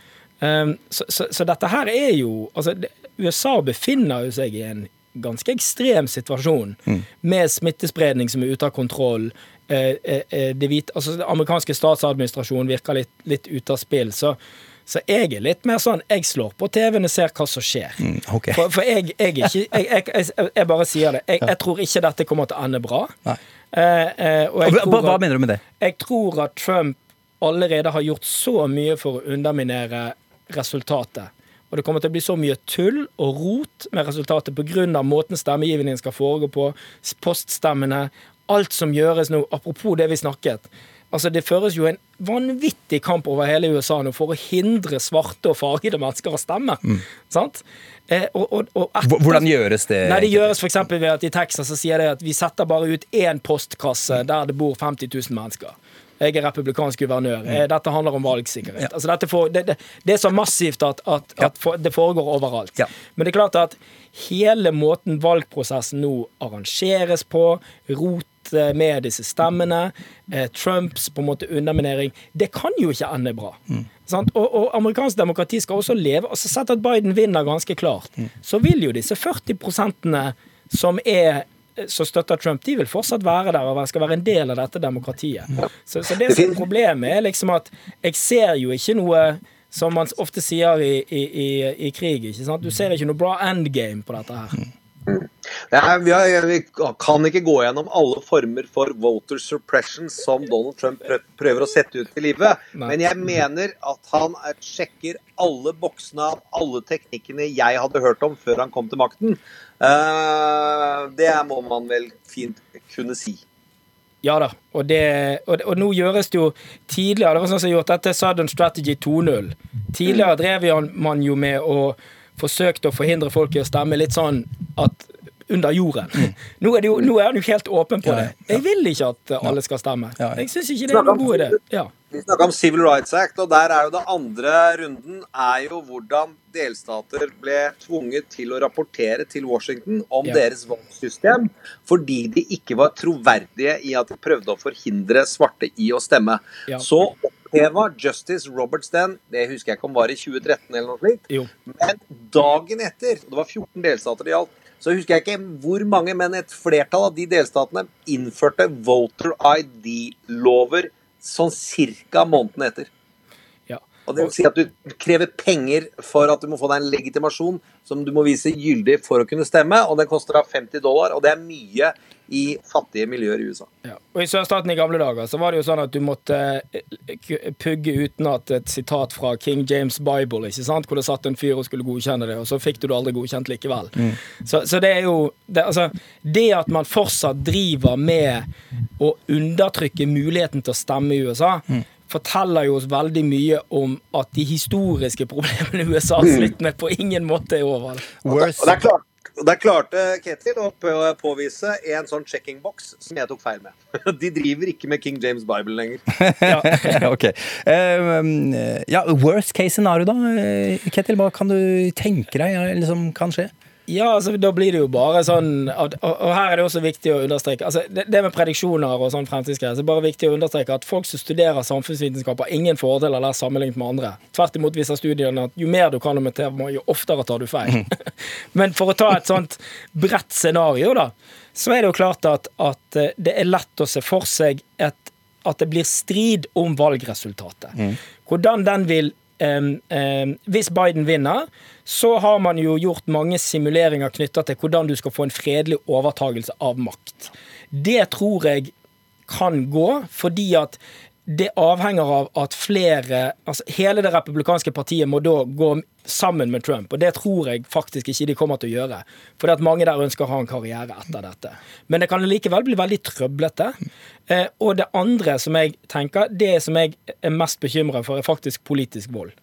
Um, så, så, så dette her er jo altså, det, USA befinner jo seg i en ganske ekstrem situasjon med smittespredning som er ute av kontroll. Eh, eh, eh, det hvite, altså, den amerikanske statsadministrasjonen virker litt, litt ute av spill. Så, så jeg er litt mer sånn Jeg slår på TV-en og ser hva som skjer. ok. For, for jeg, jeg, ikke, jeg, jeg, bare sier det. Jeg, tror ikke dette kommer til å ende bra. Eh, eh, Hva, hva mener du med det? jeg tror at Trump allerede har gjort så mye for å underminere resultatet. Og det kommer til å bli så mye tull og rot med resultatet pga. måten stemmegivningen skal foregå på, poststemmene, alt som gjøres nå. Apropos det vi snakket. Altså Det føres jo en vanvittig kamp over hele USA nå for å hindre svarte og fargede mennesker å stemme. Sant? Eh, og, og, og etter- Hvordan gjøres det? Nei, Det gjøres f.eks. ved at i Texas så sier de at vi setter bare ut én postkasse der det bor 50 000 mennesker. Jeg er republikansk guvernør. Eh, Dette handler om valgsikkerhet. Ja. Altså får, det, det, det er så massivt at, at, at for, det foregår overalt. Ja. Men det er klart at hele måten valgprosessen nå arrangeres på, rot eh, med disse stemmene, eh, Trumps på en måte underminering, det kan jo ikke ende bra. Mm. Og, og amerikansk demokrati skal også leve. altså Sett at Biden vinner ganske klart, så vil jo disse 40 prosentene som er som støtter Trump, de vil fortsatt være der og skal være en del av dette demokratiet. Så, så det som er problemet, er liksom at jeg ser jo ikke noe som man ofte sier i, i, i, i krig. ikke sant? Du ser ikke noe bra endgame på dette her. Det er, vi, har, vi kan ikke gå gjennom alle former for voter suppression som Donald Trump prøver å sette ut i livet. Men jeg mener at han er, sjekker alle boksene av alle teknikkene jeg hadde hørt om før han kom til makten. Uh, det må man vel fint kunne si. Ja da, og, det, og, og nå gjøres det jo tidligere Det var sånn som gjort dette Southern Strategy 2.0. Tidligere drev man jo med å forsøkte å forhindre folk i å stemme litt sånn at under jorden. Nå er, det jo, nå er han jo helt åpen på det. Jeg vil ikke at alle skal stemme. Jeg syns ikke det er noen god idé. Ja. Vi snakker om Civil Rights Act, og der er jo den andre runden er jo hvordan delstater ble tvunget til å rapportere til Washington om Ja. deres valgsystem fordi de ikke var troverdige i at de prøvde å forhindre svarte i å stemme. Ja. Så oppheva Justice Robert Stan, det husker jeg ikke om var i 2013 eller noe slikt, Jo. men dagen etter, og det var 14 delstater det gjaldt, så husker jeg ikke hvor mange, men et flertall av de delstatene innførte voter ID-lover sånn cirka måneden etter. Og det vil si at du krever penger for at du må få deg en legitimasjon som du må vise gyldig for å kunne stemme, og den koster da 50 dollar, og det er mye i fattige miljøer i USA. Ja. Og I sørstaten i gamle dager så var det jo sånn at du måtte eh, k- pugge utenat et sitat fra King James Bible, ikke sant? hvor det satt en fyr og skulle godkjenne det, og så fikk du det aldri godkjent likevel. Så, så det er jo det, altså, det at man fortsatt driver med å undertrykke muligheten til å stemme i USA, forteller jo oss veldig mye om at de historiske problemene USA har slitt med, på ingen måte er over. Og der og der klarte Ketil å påvise en sånn checking-box som jeg tok feil med. *laughs* De driver ikke med King James Bible lenger. *laughs* ok. Eh, um, ja, worst case scenario, da? Ketil, hva kan du tenke deg liksom, kan skje? Ja, altså, da blir det jo bare sånn Og, og her er det også viktig å understreke altså, det, det med prediksjoner og sånn fremtidsgreier, så er det bare viktig å understreke at folk som studerer samfunnsvitenskap, har ingen fordeler der sammenlignet med andre. Tvert imot viser studiene at jo mer du kan om et tema, jo oftere tar du feil. *laughs* Men for å ta et sånt bredt scenario, da, så er det jo klart at, at eh, det er lett å se for seg et, at det blir strid om valgresultatet. Hvordan den vil Hvis Biden vinner, så har man jo gjort mange simuleringer knytta til hvordan du skal få en fredelig overtagelse av makt. Det tror jeg kan gå, fordi at det avhenger av at flere altså Hele det republikanske partiet må da gå sammen med Trump, og det tror jeg faktisk ikke de kommer til å gjøre. Fordi at mange der ønsker å ha en karriere etter dette. Men det kan likevel bli veldig trøblete. Eh, og det andre som jeg tenker, det som jeg er mest bekymra for, er faktisk politisk vold.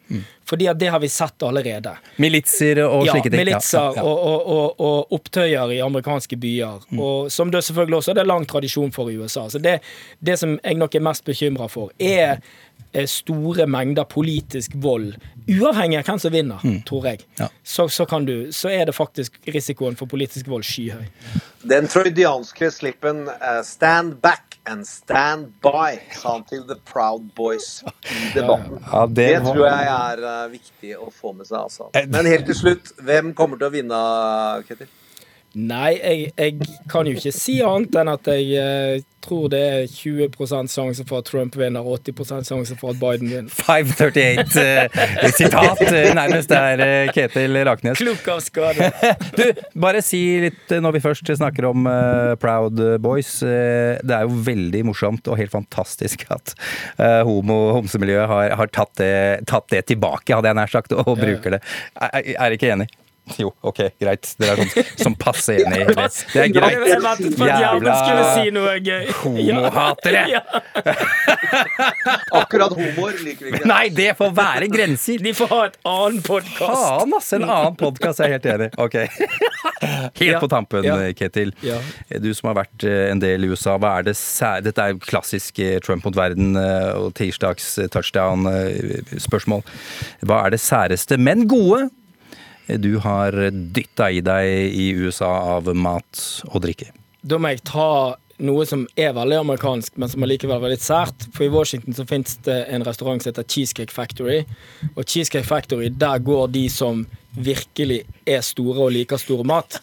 Fordi at det har vi sett allerede. Militser og Ja, slike ting? militser Ja, ja. Og, og, og, og opptøyer i amerikanske byer. Og som det selvfølgelig også er det lang tradisjon for i USA. Så det, det som jeg nok er mest bekymra for, er eh, store mengder politisk vold. Uavhengig av hvem som vinner, tror jeg. Ja. Så, så, kan du, så er det faktisk risikoen for politisk vold skyhøy. Den freudianske slippen uh, 'stand back and stand by', sa han til The Proud Boys i debatten. Ja, det Det tror jeg er uh, viktig å få med seg. Altså. Eh, Men helt til slutt, hvem kommer til å vinne, Ketil? Nei, jeg, jeg kan jo ikke si annet enn at jeg eh, tror det er 20% sjanse for at Trump vinner, 80% sjanse for at Biden vinner. 538 eh, eh, nærmest der, eh, Ketil Raknes. Klok av skade. Du, bare si litt eh, når vi først snakker om eh, Proud Boys. det er jo veldig morsomt og helt fantastisk at homo-homsemiljøet har, har tatt, det, tatt det tilbake, hadde jeg nær sagt, og bruker det. Er, er ikke enig? *laughs* Jo, OK, greit. Dere er sånn, som passe enig. i *laughs* Det Det er greit. Jævla *laughs* homohatere. Akkurat homoer liker vi ikke. Nei, det får være grenser! De får ha et annen podkast. Faen, ass! En annen podkast, jeg er helt enig. Ok. Helt på tampen, Ketil. Du som har vært eh, en del i USA, hva er det sær... Dette er jo klassisk eh, Trump mot verden eh, og tirsdags touchdown-spørsmål. Hva er det særeste, men gode, du har dytta i deg i USA av mat og drikke? Da må jeg ta noe som er veldig amerikansk, men som allikevel er veldig sært. For i Washington så fins det en restaurant som heter Cheesecake Factory. Og Cheesecake Factory, der går de som virkelig er store og liker stor mat.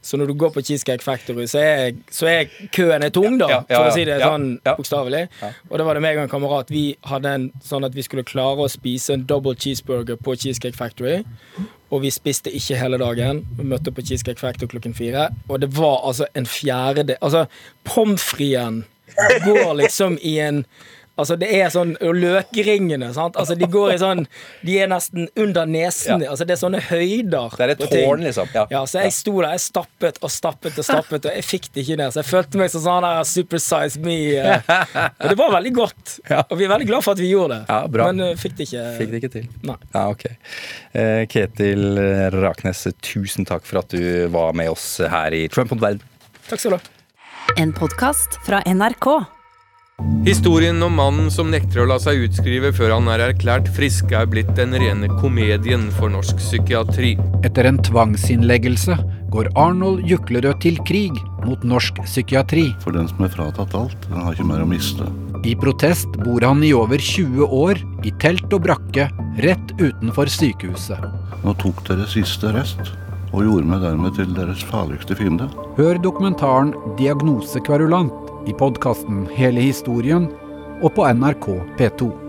Så når du går på Cheesecake Factory, så er, så er køen er tung, da, Ja, ja, for ja, å si det sånn bokstavelig. Og da var det meg og en kamerat. Vi hadde en sånn at vi skulle klare å spise en double cheeseburger på Cheesecake Factory. Og vi spiste ikke hele dagen. Vi møtte på Cheesecake Factor klokken fire. Og det var altså en fjerdedel Altså, pommes fritesen går liksom i en Altså det er sånn Og løkringene, sant. Altså de går i sånn De er nesten under nesen. Ja. Altså det er sånne høyder. Det er et tårn, liksom. Ja. Ja, så jeg sto der, jeg stappet og stappet og stappet, og jeg fikk det ikke ned. Så jeg følte meg som sånn der Super Size Me. eh. *laughs* Og det var veldig godt. Og vi er veldig glad for at vi gjorde det. Ja, bra. Men eh, fikk det ikke Fikk det ikke til. Nei. Ja, ok. Eh, Ketil Raknes, tusen takk for at du var med oss her i Trump on verden. Takk skal du ha. En podkast fra NRK. Historien om mannen som nekter å la seg utskrive før han er erklært frisk, er blitt den rene komedien for norsk psykiatri. Etter en tvangsinnleggelse går Arnold Juklerød til krig mot norsk psykiatri. For den som er fratatt alt, den har ikke mer å miste. I protest bor han i over 20 år i telt og brakke rett utenfor sykehuset. Nå tok dere siste rest, og gjorde meg dermed til deres farligste fiende. Hør dokumentaren Diagnose kverulant i podkasten Hele historien og på NRK P2.